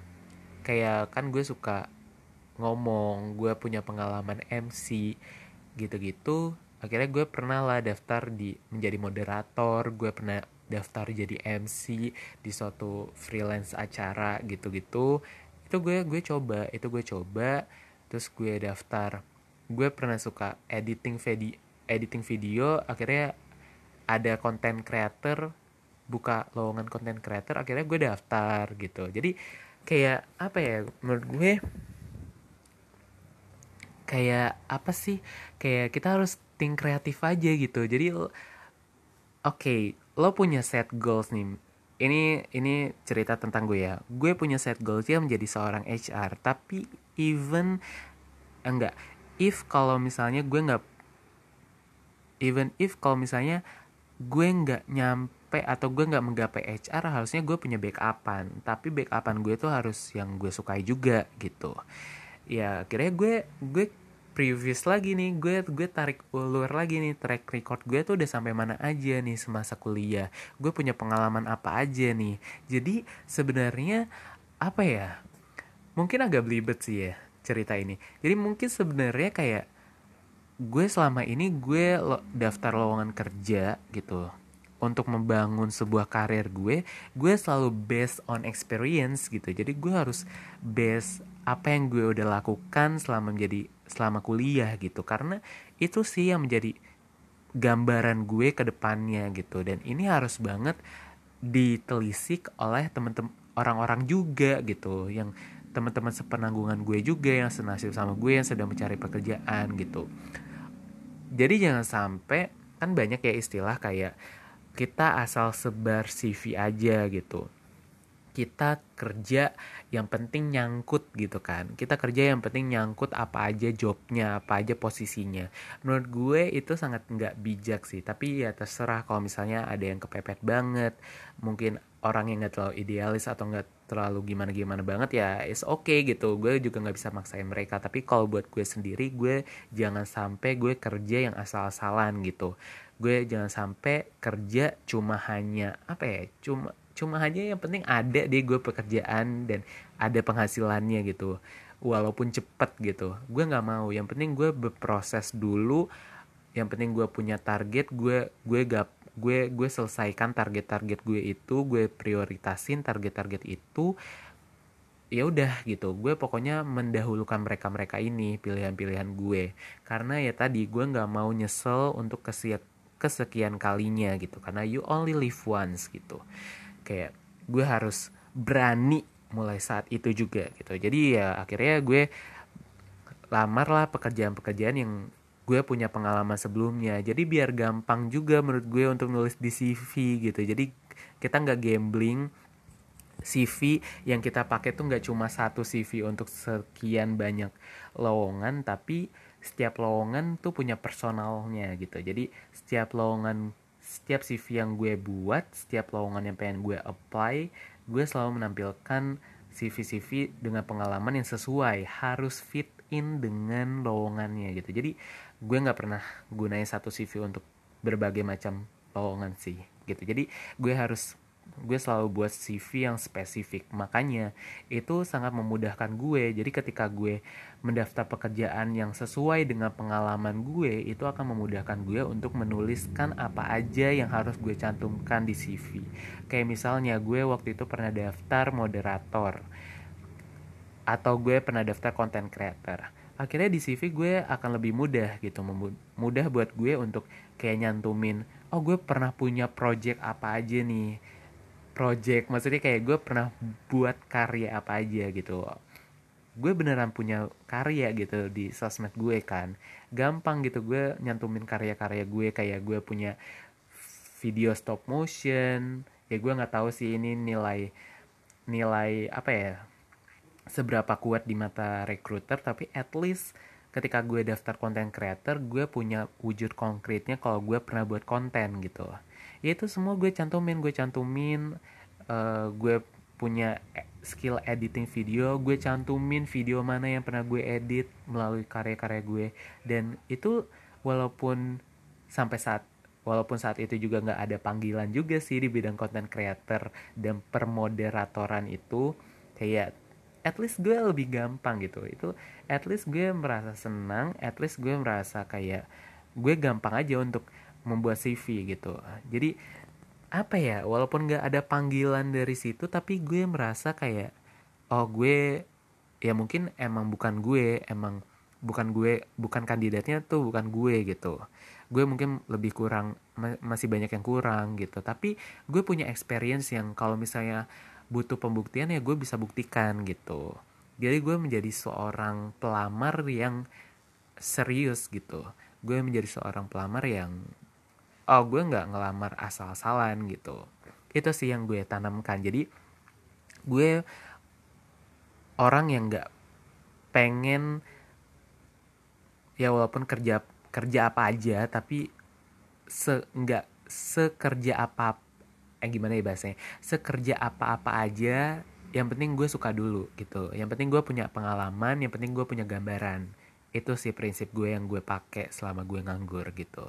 Kayak kan gue suka ngomong gue punya pengalaman MC gitu-gitu akhirnya gue pernah lah daftar di menjadi moderator gue pernah daftar jadi MC di suatu freelance acara gitu-gitu. Itu gue gue coba itu gue coba terus gue daftar. Gue pernah suka editing video editing video akhirnya ada konten creator buka lowongan konten creator akhirnya gue daftar gitu. Jadi kayak apa ya menurut gue kayak apa sih? Kayak kita harus think kreatif aja gitu. Jadi oke okay, lo punya set goals nih. Ini ini cerita tentang gue ya. Gue punya set goals ya menjadi seorang HR tapi even enggak. If kalau misalnya gue nggak even if kalau misalnya gue nggak nyampe atau gue nggak menggapai HR harusnya gue punya backupan. Tapi backupan gue tuh harus yang gue sukai juga gitu. Ya akhirnya gue gue previous lagi nih gue gue tarik ulur lagi nih track record gue tuh udah sampai mana aja nih semasa kuliah. Gue punya pengalaman apa aja nih. Jadi sebenarnya apa ya mungkin agak belibet sih ya cerita ini. Jadi mungkin sebenarnya kayak gue selama ini gue lo, daftar lowongan kerja gitu untuk membangun sebuah karir gue gue selalu based on experience gitu. Jadi gue harus base apa yang gue udah lakukan selama menjadi selama kuliah gitu. Karena itu sih yang menjadi gambaran gue ke depannya gitu. Dan ini harus banget ditelisik oleh temen-temen orang-orang juga gitu. Yang teman-teman sepenanggungan gue juga yang senasib sama gue yang sedang mencari pekerjaan gitu. Jadi jangan sampai kan banyak ya istilah kayak kita asal sebar CV aja gitu kita kerja yang penting nyangkut gitu kan. Kita kerja yang penting nyangkut apa aja jobnya apa aja posisinya. Menurut gue itu sangat nggak bijak sih. Tapi ya terserah kalau misalnya ada yang kepepet banget mungkin orang yang nggak terlalu idealis atau nggak terlalu gimana gimana banget ya is oke okay gitu. Gue juga nggak bisa maksain mereka. Tapi kalau buat gue sendiri gue jangan sampai gue kerja yang asal-asalan gitu. Gue jangan sampai kerja cuma hanya apa ya cuma cuma hanya yang penting ada deh gue pekerjaan dan ada penghasilannya gitu. Walaupun cepet gitu. Gue nggak mau. Yang penting gue berproses dulu. Yang penting gue punya target gue gue gap gue gue selesaikan target-target gue itu gue prioritasin target-target itu ya udah gitu. Gue pokoknya mendahulukan mereka mereka ini pilihan-pilihan gue. Karena ya tadi gue nggak mau nyesel untuk kesekian kalinya gitu. Karena you only live once gitu kayak gue harus berani mulai saat itu juga gitu. Jadi ya akhirnya gue lamar lah pekerjaan-pekerjaan yang gue punya pengalaman sebelumnya. Jadi biar gampang juga menurut gue untuk nulis di CV gitu. Jadi kita nggak gambling CV yang kita pakai tuh nggak cuma satu CV untuk sekian banyak lowongan tapi setiap lowongan tuh punya personalnya gitu. Jadi setiap lowongan setiap CV yang gue buat, setiap lowongan yang pengen gue apply, gue selalu menampilkan CV-CV dengan pengalaman yang sesuai, harus fit in dengan lowongannya gitu. Jadi gue nggak pernah gunain satu CV untuk berbagai macam lowongan sih gitu. Jadi gue harus gue selalu buat CV yang spesifik. Makanya itu sangat memudahkan gue. Jadi ketika gue mendaftar pekerjaan yang sesuai dengan pengalaman gue itu akan memudahkan gue untuk menuliskan apa aja yang harus gue cantumkan di CV kayak misalnya gue waktu itu pernah daftar moderator. Atau gue pernah daftar content creator. Akhirnya di CV gue akan lebih mudah gitu. Mudah buat gue untuk kayak nyantumin oh gue pernah punya project apa aja nih project. Maksudnya kayak gue pernah buat karya apa aja gitu. Gue beneran punya karya gitu di sosmed gue kan. Gampang gitu gue nyantumin karya-karya gue. Kayak gue punya video stop motion. Ya gue nggak tahu sih ini nilai nilai apa ya seberapa kuat di mata recruiter. Tapi at least ketika gue daftar konten creator gue punya wujud konkretnya kalau gue pernah buat konten gitu ya itu semua gue cantumin gue cantumin uh, gue punya skill editing video gue cantumin video mana yang pernah gue edit melalui karya-karya gue. Dan itu walaupun sampai saat walaupun saat itu juga nggak ada panggilan juga sih di bidang content creator dan permoderatoran itu kayak at least gue lebih gampang gitu. Itu at least gue merasa senang at least gue merasa kayak gue gampang aja untuk membuat CV gitu. Jadi apa ya walaupun nggak ada panggilan dari situ tapi gue merasa kayak oh gue ya mungkin emang bukan gue emang bukan gue bukan kandidatnya tuh bukan gue gitu. Gue mungkin lebih kurang masih banyak yang kurang gitu. Tapi gue punya experience yang kalau misalnya butuh pembuktian ya gue bisa buktikan gitu. Jadi gue menjadi seorang pelamar yang serius gitu. Gue menjadi seorang pelamar yang oh gue nggak ngelamar asal-asalan gitu. Itu sih yang gue tanamkan. Jadi gue orang yang nggak pengen ya walaupun kerja kerja apa aja tapi se nggak sekerja apa eh gimana ya bahasanya? Sekerja apa-apa aja yang penting gue suka dulu gitu. Yang penting gue punya pengalaman yang penting gue punya gambaran. Itu sih prinsip gue yang gue pakai selama gue nganggur gitu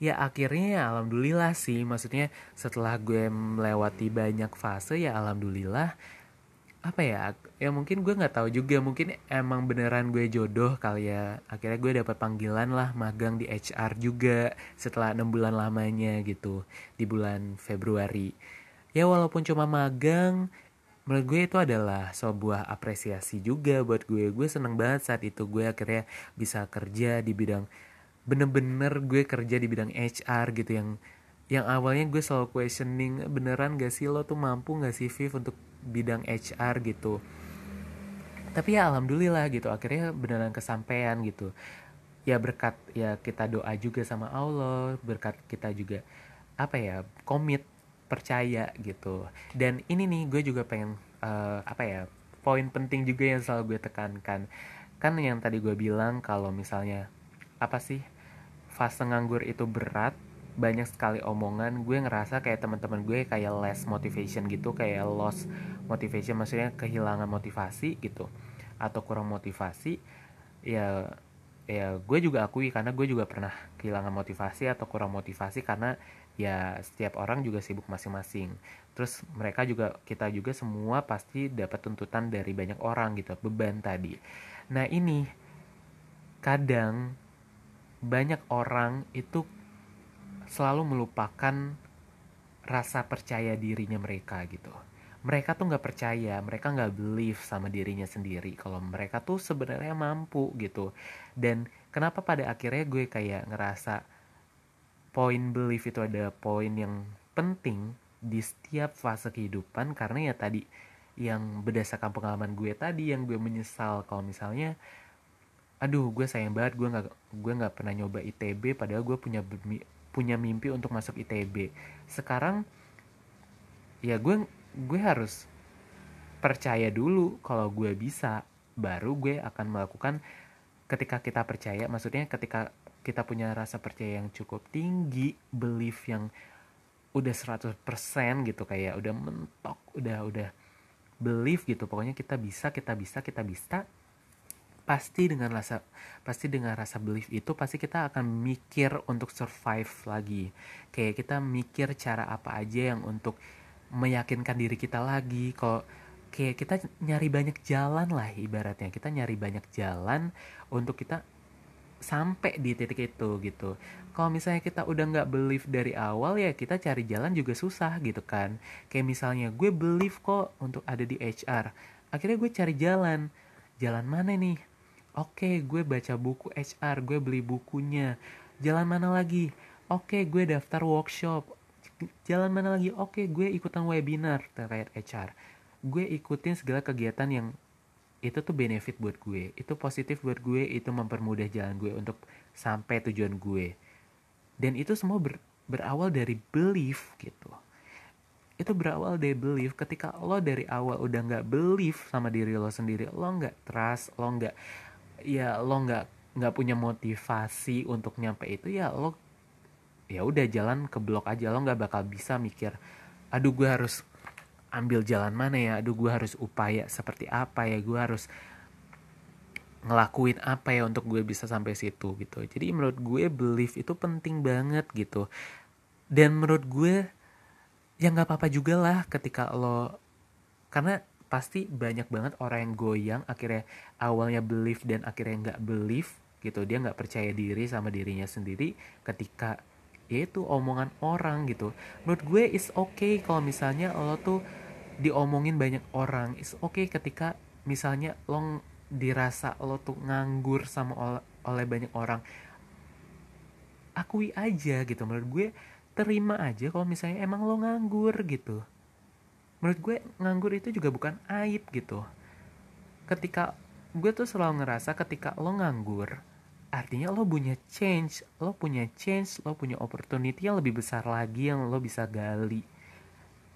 ya akhirnya ya alhamdulillah sih. Maksudnya setelah gue melewati banyak fase ya alhamdulillah apa ya ya mungkin gue nggak tahu juga. Mungkin emang beneran gue jodoh kali ya. Akhirnya gue dapat panggilan lah magang di HR juga setelah enam bulan lamanya gitu di bulan Februari. Ya walaupun cuma magang menurut gue itu adalah sebuah apresiasi juga buat gue. Gue seneng banget saat itu. Gue akhirnya bisa kerja di bidang bener-bener gue kerja di bidang HR gitu yang yang awalnya gue selalu questioning beneran gak sih lo tuh mampu gak sih Viv untuk bidang HR gitu. Tapi ya alhamdulillah gitu akhirnya beneran kesampaian gitu. Ya berkat ya kita doa juga sama Allah berkat kita juga apa ya komit percaya gitu. Dan ini nih gue juga pengen uh, apa ya poin penting juga yang selalu gue tekankan. Kan yang tadi gue bilang kalau misalnya apa sih fase nganggur itu berat banyak sekali omongan gue ngerasa kayak teman-teman gue kayak less motivation gitu kayak lost motivation maksudnya kehilangan motivasi gitu atau kurang motivasi ya ya gue juga akui karena gue juga pernah kehilangan motivasi atau kurang motivasi karena ya setiap orang juga sibuk masing-masing. Terus mereka juga kita juga semua pasti dapat tuntutan dari banyak orang gitu beban tadi. Nah ini kadang banyak orang itu selalu melupakan rasa percaya dirinya mereka gitu. Mereka tuh nggak percaya mereka nggak believe sama dirinya sendiri kalau mereka tuh sebenarnya mampu gitu. Dan kenapa pada akhirnya gue kayak ngerasa poin belief itu ada poin yang penting di setiap fase kehidupan karena ya tadi yang berdasarkan pengalaman gue tadi yang gue menyesal kalau misalnya aduh gue sayang banget gue nggak gue nggak pernah nyoba itb padahal gue punya punya mimpi untuk masuk ITB sekarang ya gue gue harus percaya dulu kalau gue bisa baru gue akan melakukan ketika kita percaya maksudnya ketika kita punya rasa percaya yang cukup tinggi belief yang udah 100% gitu kayak udah mentok udah udah belief gitu. Pokoknya kita bisa kita bisa kita bisa pasti dengan rasa pasti dengan rasa belief itu pasti kita akan mikir untuk survive lagi. Kayak kita mikir cara apa aja yang untuk meyakinkan diri kita lagi. Kok kayak kita nyari banyak jalan lah ibaratnya. Kita nyari banyak jalan untuk kita sampai di titik itu gitu. Kalau misalnya kita udah nggak believe dari awal ya kita cari jalan juga susah gitu kan. Kayak misalnya gue believe kok untuk ada di HR akhirnya gue cari jalan. Jalan mana nih Oke, gue baca buku HR, gue beli bukunya. Jalan mana lagi? Oke, gue daftar workshop. Jalan mana lagi? Oke, gue ikutan webinar terkait HR. Gue ikutin segala kegiatan yang itu tuh benefit buat gue. Itu positif buat gue, itu mempermudah jalan gue untuk sampai tujuan gue. Dan itu semua ber, berawal dari belief gitu itu berawal dari belief ketika lo dari awal udah nggak belief sama diri lo sendiri lo nggak trust lo nggak ya lo nggak nggak punya motivasi untuk nyampe itu ya lo ya udah jalan ke blok aja. Lo nggak bakal bisa mikir aduh gue harus ambil jalan mana ya? Aduh gue harus upaya seperti apa ya? Gue harus ngelakuin apa ya untuk gue bisa sampai situ gitu. Jadi menurut gue belief itu penting banget gitu. Dan menurut gue ya nggak apa-apa juga lah ketika lo karena pasti banyak banget orang yang goyang akhirnya awalnya belief dan akhirnya nggak belief gitu. Dia nggak percaya diri sama dirinya sendiri ketika yaitu omongan orang gitu. Menurut gue is okay kalau misalnya lo tuh diomongin banyak orang. Is okay ketika misalnya lo dirasa lo tuh nganggur sama oleh, oleh banyak orang. Akui aja gitu. Menurut gue terima aja kalau misalnya emang lo nganggur gitu menurut gue nganggur itu juga bukan aib gitu. Ketika gue tuh selalu ngerasa ketika lo nganggur artinya lo punya change lo punya change lo punya opportunity yang lebih besar lagi yang lo bisa gali.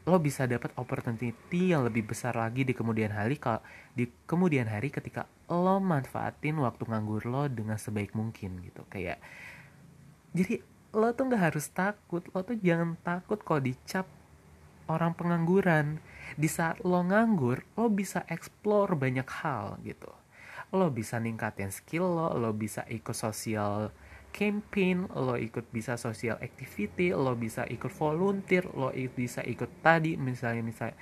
Lo bisa dapat opportunity yang lebih besar lagi di kemudian hari kalau di kemudian hari ketika lo manfaatin waktu nganggur lo dengan sebaik mungkin gitu. Kayak jadi lo tuh nggak harus takut lo tuh jangan takut kalau dicap orang pengangguran di saat lo nganggur lo bisa explore banyak hal gitu lo bisa ningkatin skill lo lo bisa ikut sosial campaign, lo ikut bisa social activity, lo bisa ikut volunteer, lo bisa ikut tadi misalnya misalnya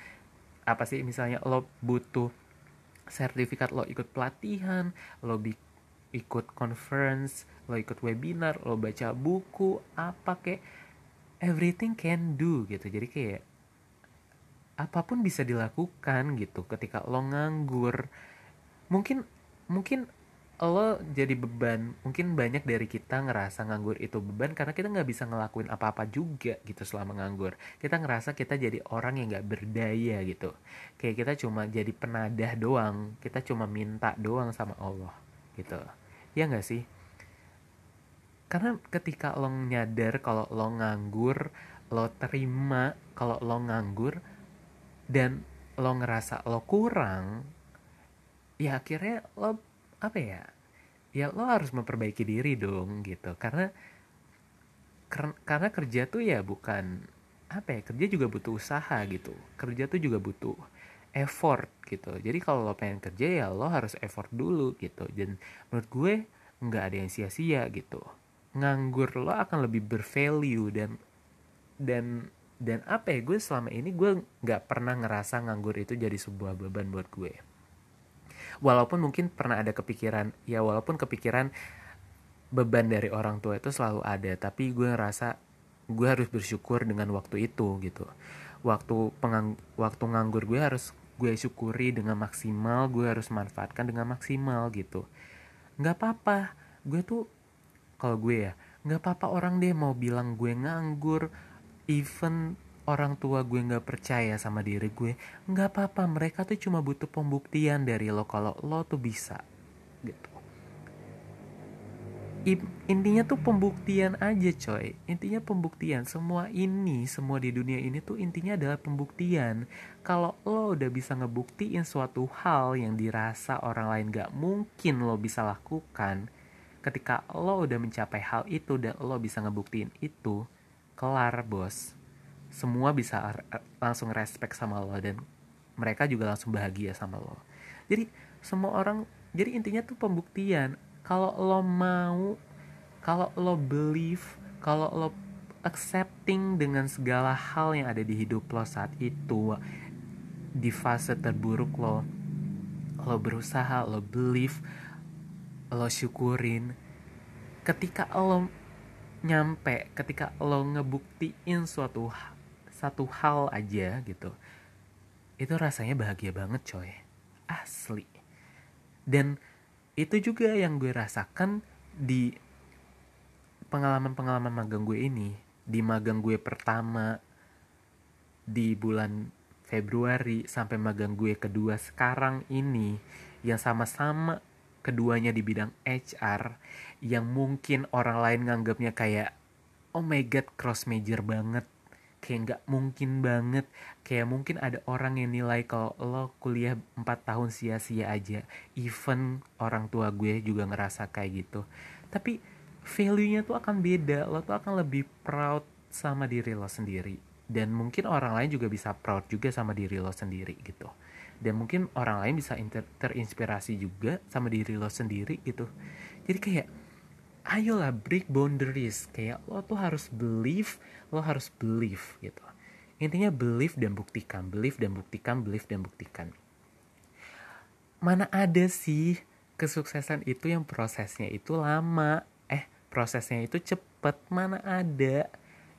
apa sih misalnya lo butuh sertifikat lo ikut pelatihan, lo ikut conference, lo ikut webinar, lo baca buku, apa kayak everything can do gitu. Jadi kayak apa pun bisa dilakukan gitu ketika lo nganggur. Mungkin mungkin lo jadi beban. Mungkin banyak dari kita ngerasa nganggur itu beban karena kita nggak bisa ngelakuin apa-apa juga gitu selama nganggur. Kita ngerasa kita jadi orang yang nggak berdaya gitu. Kayak kita cuma jadi penadah doang. Kita cuma minta doang sama Allah gitu. Ya nggak sih? Karena ketika lo nyadar kalau lo nganggur lo terima kalau lo nganggur dan lo ngerasa lo kurang ya akhirnya lo apa ya ya lo harus memperbaiki diri dong gitu. Karena karena kerja tuh ya bukan apa ya kerja juga butuh usaha gitu. Kerja tuh juga butuh effort gitu. Jadi kalau lo pengen kerja ya lo harus effort dulu gitu. Dan menurut gue nggak ada yang sia-sia gitu. Nganggur lo akan lebih bervalue dan dan dan apa ya gue selama ini gue nggak pernah ngerasa nganggur itu jadi sebuah beban buat gue. Walaupun mungkin pernah ada kepikiran ya walaupun kepikiran beban dari orang tua itu selalu ada tapi gue ngerasa gue harus bersyukur dengan waktu itu gitu. Waktu pengang waktu nganggur gue harus gue syukuri dengan maksimal gue harus manfaatkan dengan maksimal gitu. Nggak apa-apa gue tuh kalau gue ya nggak apa-apa orang deh mau bilang gue nganggur even orang tua gue nggak percaya sama diri gue nggak apa-apa. Mereka tuh cuma butuh pembuktian dari lo kalau lo tuh bisa gitu. Intinya tuh pembuktian aja coy. Intinya pembuktian. Semua ini semua di dunia ini tuh intinya adalah pembuktian. Kalau lo udah bisa ngebuktiin suatu hal yang dirasa orang lain gak mungkin lo bisa lakukan ketika lo udah mencapai hal itu dan lo bisa ngebuktiin itu kelar bos. Semua bisa langsung respect sama lo dan mereka juga langsung bahagia sama lo. Jadi semua orang jadi intinya tuh pembuktian. Kalau lo mau kalau lo believe kalau lo accepting dengan segala hal yang ada di hidup lo saat itu di fase terburuk lo lo berusaha lo believe lo syukurin. Ketika lo nyampe ketika lo ngebuktiin suatu satu hal aja gitu itu rasanya bahagia banget coy. Asli. Dan itu juga yang gue rasakan di pengalaman-pengalaman magang gue ini. Di magang gue pertama di bulan Februari sampai magang gue kedua sekarang ini yang sama-sama keduanya di bidang HR yang mungkin orang lain nganggapnya kayak oh my god cross major banget. Kayak nggak mungkin banget. Kayak mungkin ada orang yang nilai kalau lo kuliah 4 tahun sia-sia aja. Even orang tua gue juga ngerasa kayak gitu. Tapi value-nya tuh akan beda. Lo tuh akan lebih proud sama diri lo sendiri. Dan mungkin orang lain juga bisa proud juga sama diri lo sendiri gitu dan mungkin orang lain bisa inter- terinspirasi juga sama diri lo sendiri gitu. Jadi kayak ayolah break boundaries. Kayak lo tuh harus believe lo harus believe gitu. Intinya believe dan buktikan believe dan buktikan believe dan buktikan. Mana ada sih kesuksesan itu yang prosesnya itu lama? Eh prosesnya itu cepet mana ada?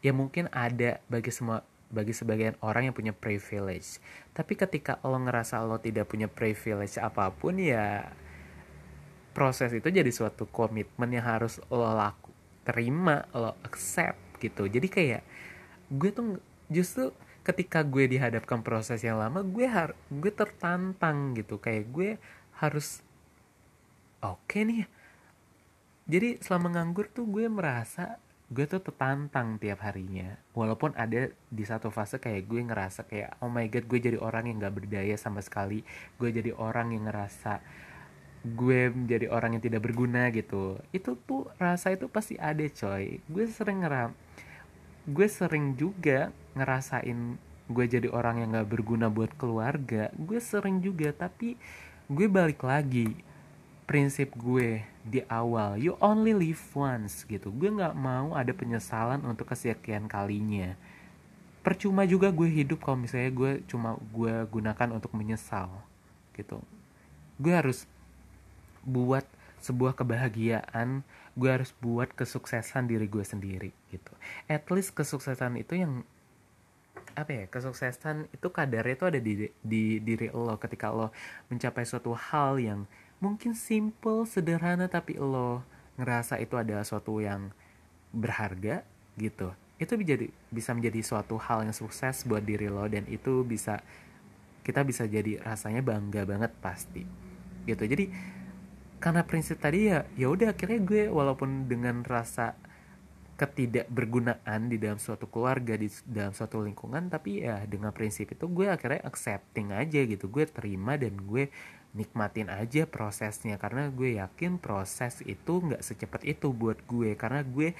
Ya mungkin ada bagi semua bagi sebagian orang yang punya privilege. Tapi ketika lo ngerasa lo tidak punya privilege apa pun ya proses itu jadi suatu komitmen yang harus lo laku terima lo accept gitu. Jadi kayak gue tuh justru ketika gue dihadapkan proses yang lama gue har gue tertantang gitu. Kayak gue harus oke okay nih. Jadi selama nganggur tuh gue merasa gue tuh tertantang tiap harinya. Walaupun ada di satu fase kayak gue ngerasa kayak oh my god gue jadi orang yang gak berdaya sama sekali. Gue jadi orang yang ngerasa gue menjadi orang yang tidak berguna gitu. Itu tuh rasa itu pasti ada coy. Gue sering ngeram gue sering juga ngerasain gue jadi orang yang gak berguna buat keluarga. Gue sering juga tapi gue balik lagi prinsip gue di awal you only live once gitu. Gue nggak mau ada penyesalan untuk kesekian kalinya. Percuma juga gue hidup kalau misalnya gue cuma gue gunakan untuk menyesal gitu. Gue harus buat sebuah kebahagiaan gue harus buat kesuksesan diri gue sendiri gitu. At least kesuksesan itu yang apa ya kesuksesan itu kadarnya itu ada di di diri lo ketika lo mencapai suatu hal yang mungkin simple sederhana tapi lo ngerasa itu adalah suatu yang berharga gitu. Itu menjadi bisa menjadi suatu hal yang sukses buat diri lo dan itu bisa kita bisa jadi rasanya bangga banget pasti gitu. Jadi karena prinsip tadi ya ya udah akhirnya gue walaupun dengan rasa ketidakbergunaan di dalam suatu keluarga di dalam suatu lingkungan tapi ya dengan prinsip itu gue akhirnya accepting aja gitu. Gue terima dan gue nikmatin aja prosesnya. Karena gue yakin proses itu nggak secepat itu buat gue. Karena gue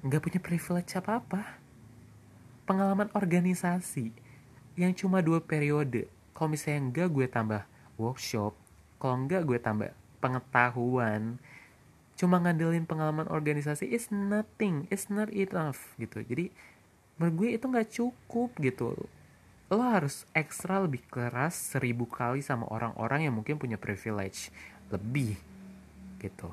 nggak punya privilege apa apa pengalaman organisasi yang cuma dua periode. Kalau misalnya enggak gue tambah workshop kalau enggak gue tambah pengetahuan cuma ngandelin pengalaman organisasi is nothing is not enough gitu. Jadi menurut gue itu nggak cukup gitu lo harus ekstra lebih keras seribu kali sama orang-orang yang mungkin punya privilege lebih gitu.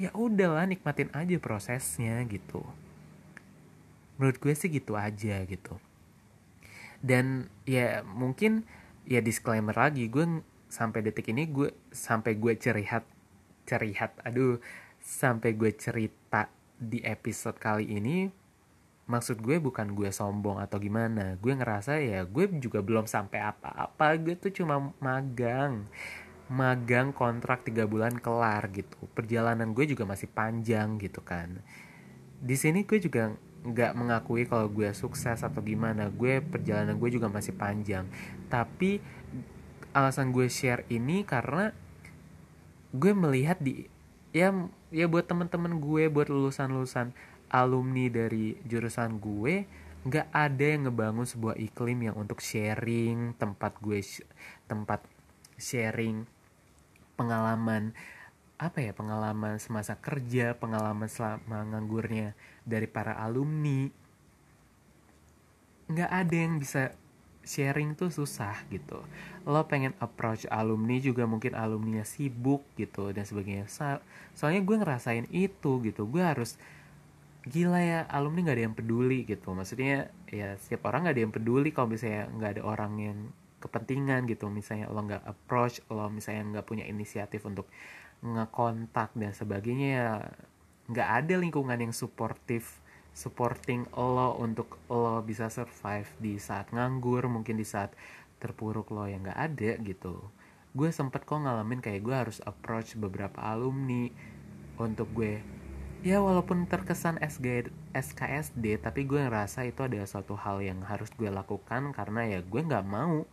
Ya udahlah nikmatin aja prosesnya gitu. Menurut gue sih gitu aja gitu. Dan ya mungkin ya disclaimer lagi gue sampai detik ini gue sampai gue cerihat cerihat aduh sampai gue cerita di episode kali ini maksud gue bukan gue sombong atau gimana. Gue ngerasa ya gue juga belum sampai apa-apa. Gue tuh cuma magang. Magang kontrak tiga bulan kelar gitu. Perjalanan gue juga masih panjang gitu kan. Di sini gue juga nggak mengakui kalau gue sukses atau gimana. Gue perjalanan gue juga masih panjang. Tapi alasan gue share ini karena gue melihat di ya ya buat teman-teman gue buat lulusan-lulusan alumni dari jurusan gue nggak ada yang ngebangun sebuah iklim yang untuk sharing tempat gue tempat sharing pengalaman apa ya pengalaman semasa kerja pengalaman selama nganggurnya dari para alumni. Nggak ada yang bisa sharing tuh susah gitu. Lo pengen approach alumni juga mungkin alumninya sibuk gitu dan sebagainya. Soalnya gue ngerasain itu gitu. Gue harus gila ya alumni nggak ada yang peduli gitu. Maksudnya ya setiap orang nggak ada yang peduli kalau misalnya nggak ada orang yang kepentingan gitu. Misalnya lo nggak approach lo misalnya nggak punya inisiatif untuk ngekontak dan sebagainya ya nggak ada lingkungan yang suportif supporting lo untuk lo bisa survive di saat nganggur mungkin di saat terpuruk lo yang nggak ada gitu. Gue sempet kok ngalamin kayak gue harus approach beberapa alumni untuk gue ya walaupun terkesan SG, SKSD tapi gue ngerasa itu adalah suatu hal yang harus gue lakukan karena ya gue nggak mau.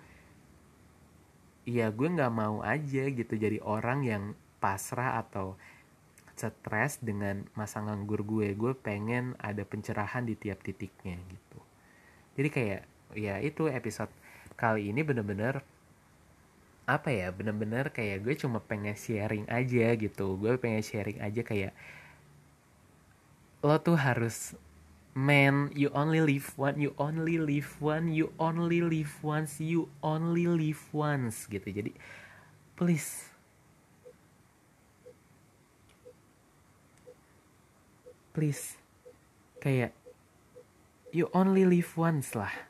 Ya gue nggak mau aja gitu jadi orang yang pasrah atau stres dengan masa nganggur gue. Gue pengen ada pencerahan di tiap titiknya gitu. Jadi kayak ya itu episode kali ini bener-bener apa ya bener-bener kayak gue cuma pengen sharing aja gitu. Gue pengen sharing aja kayak lo tuh harus man you only live one you only live one you only live once you only live once gitu. Jadi please. Please. Kayak you only live once lah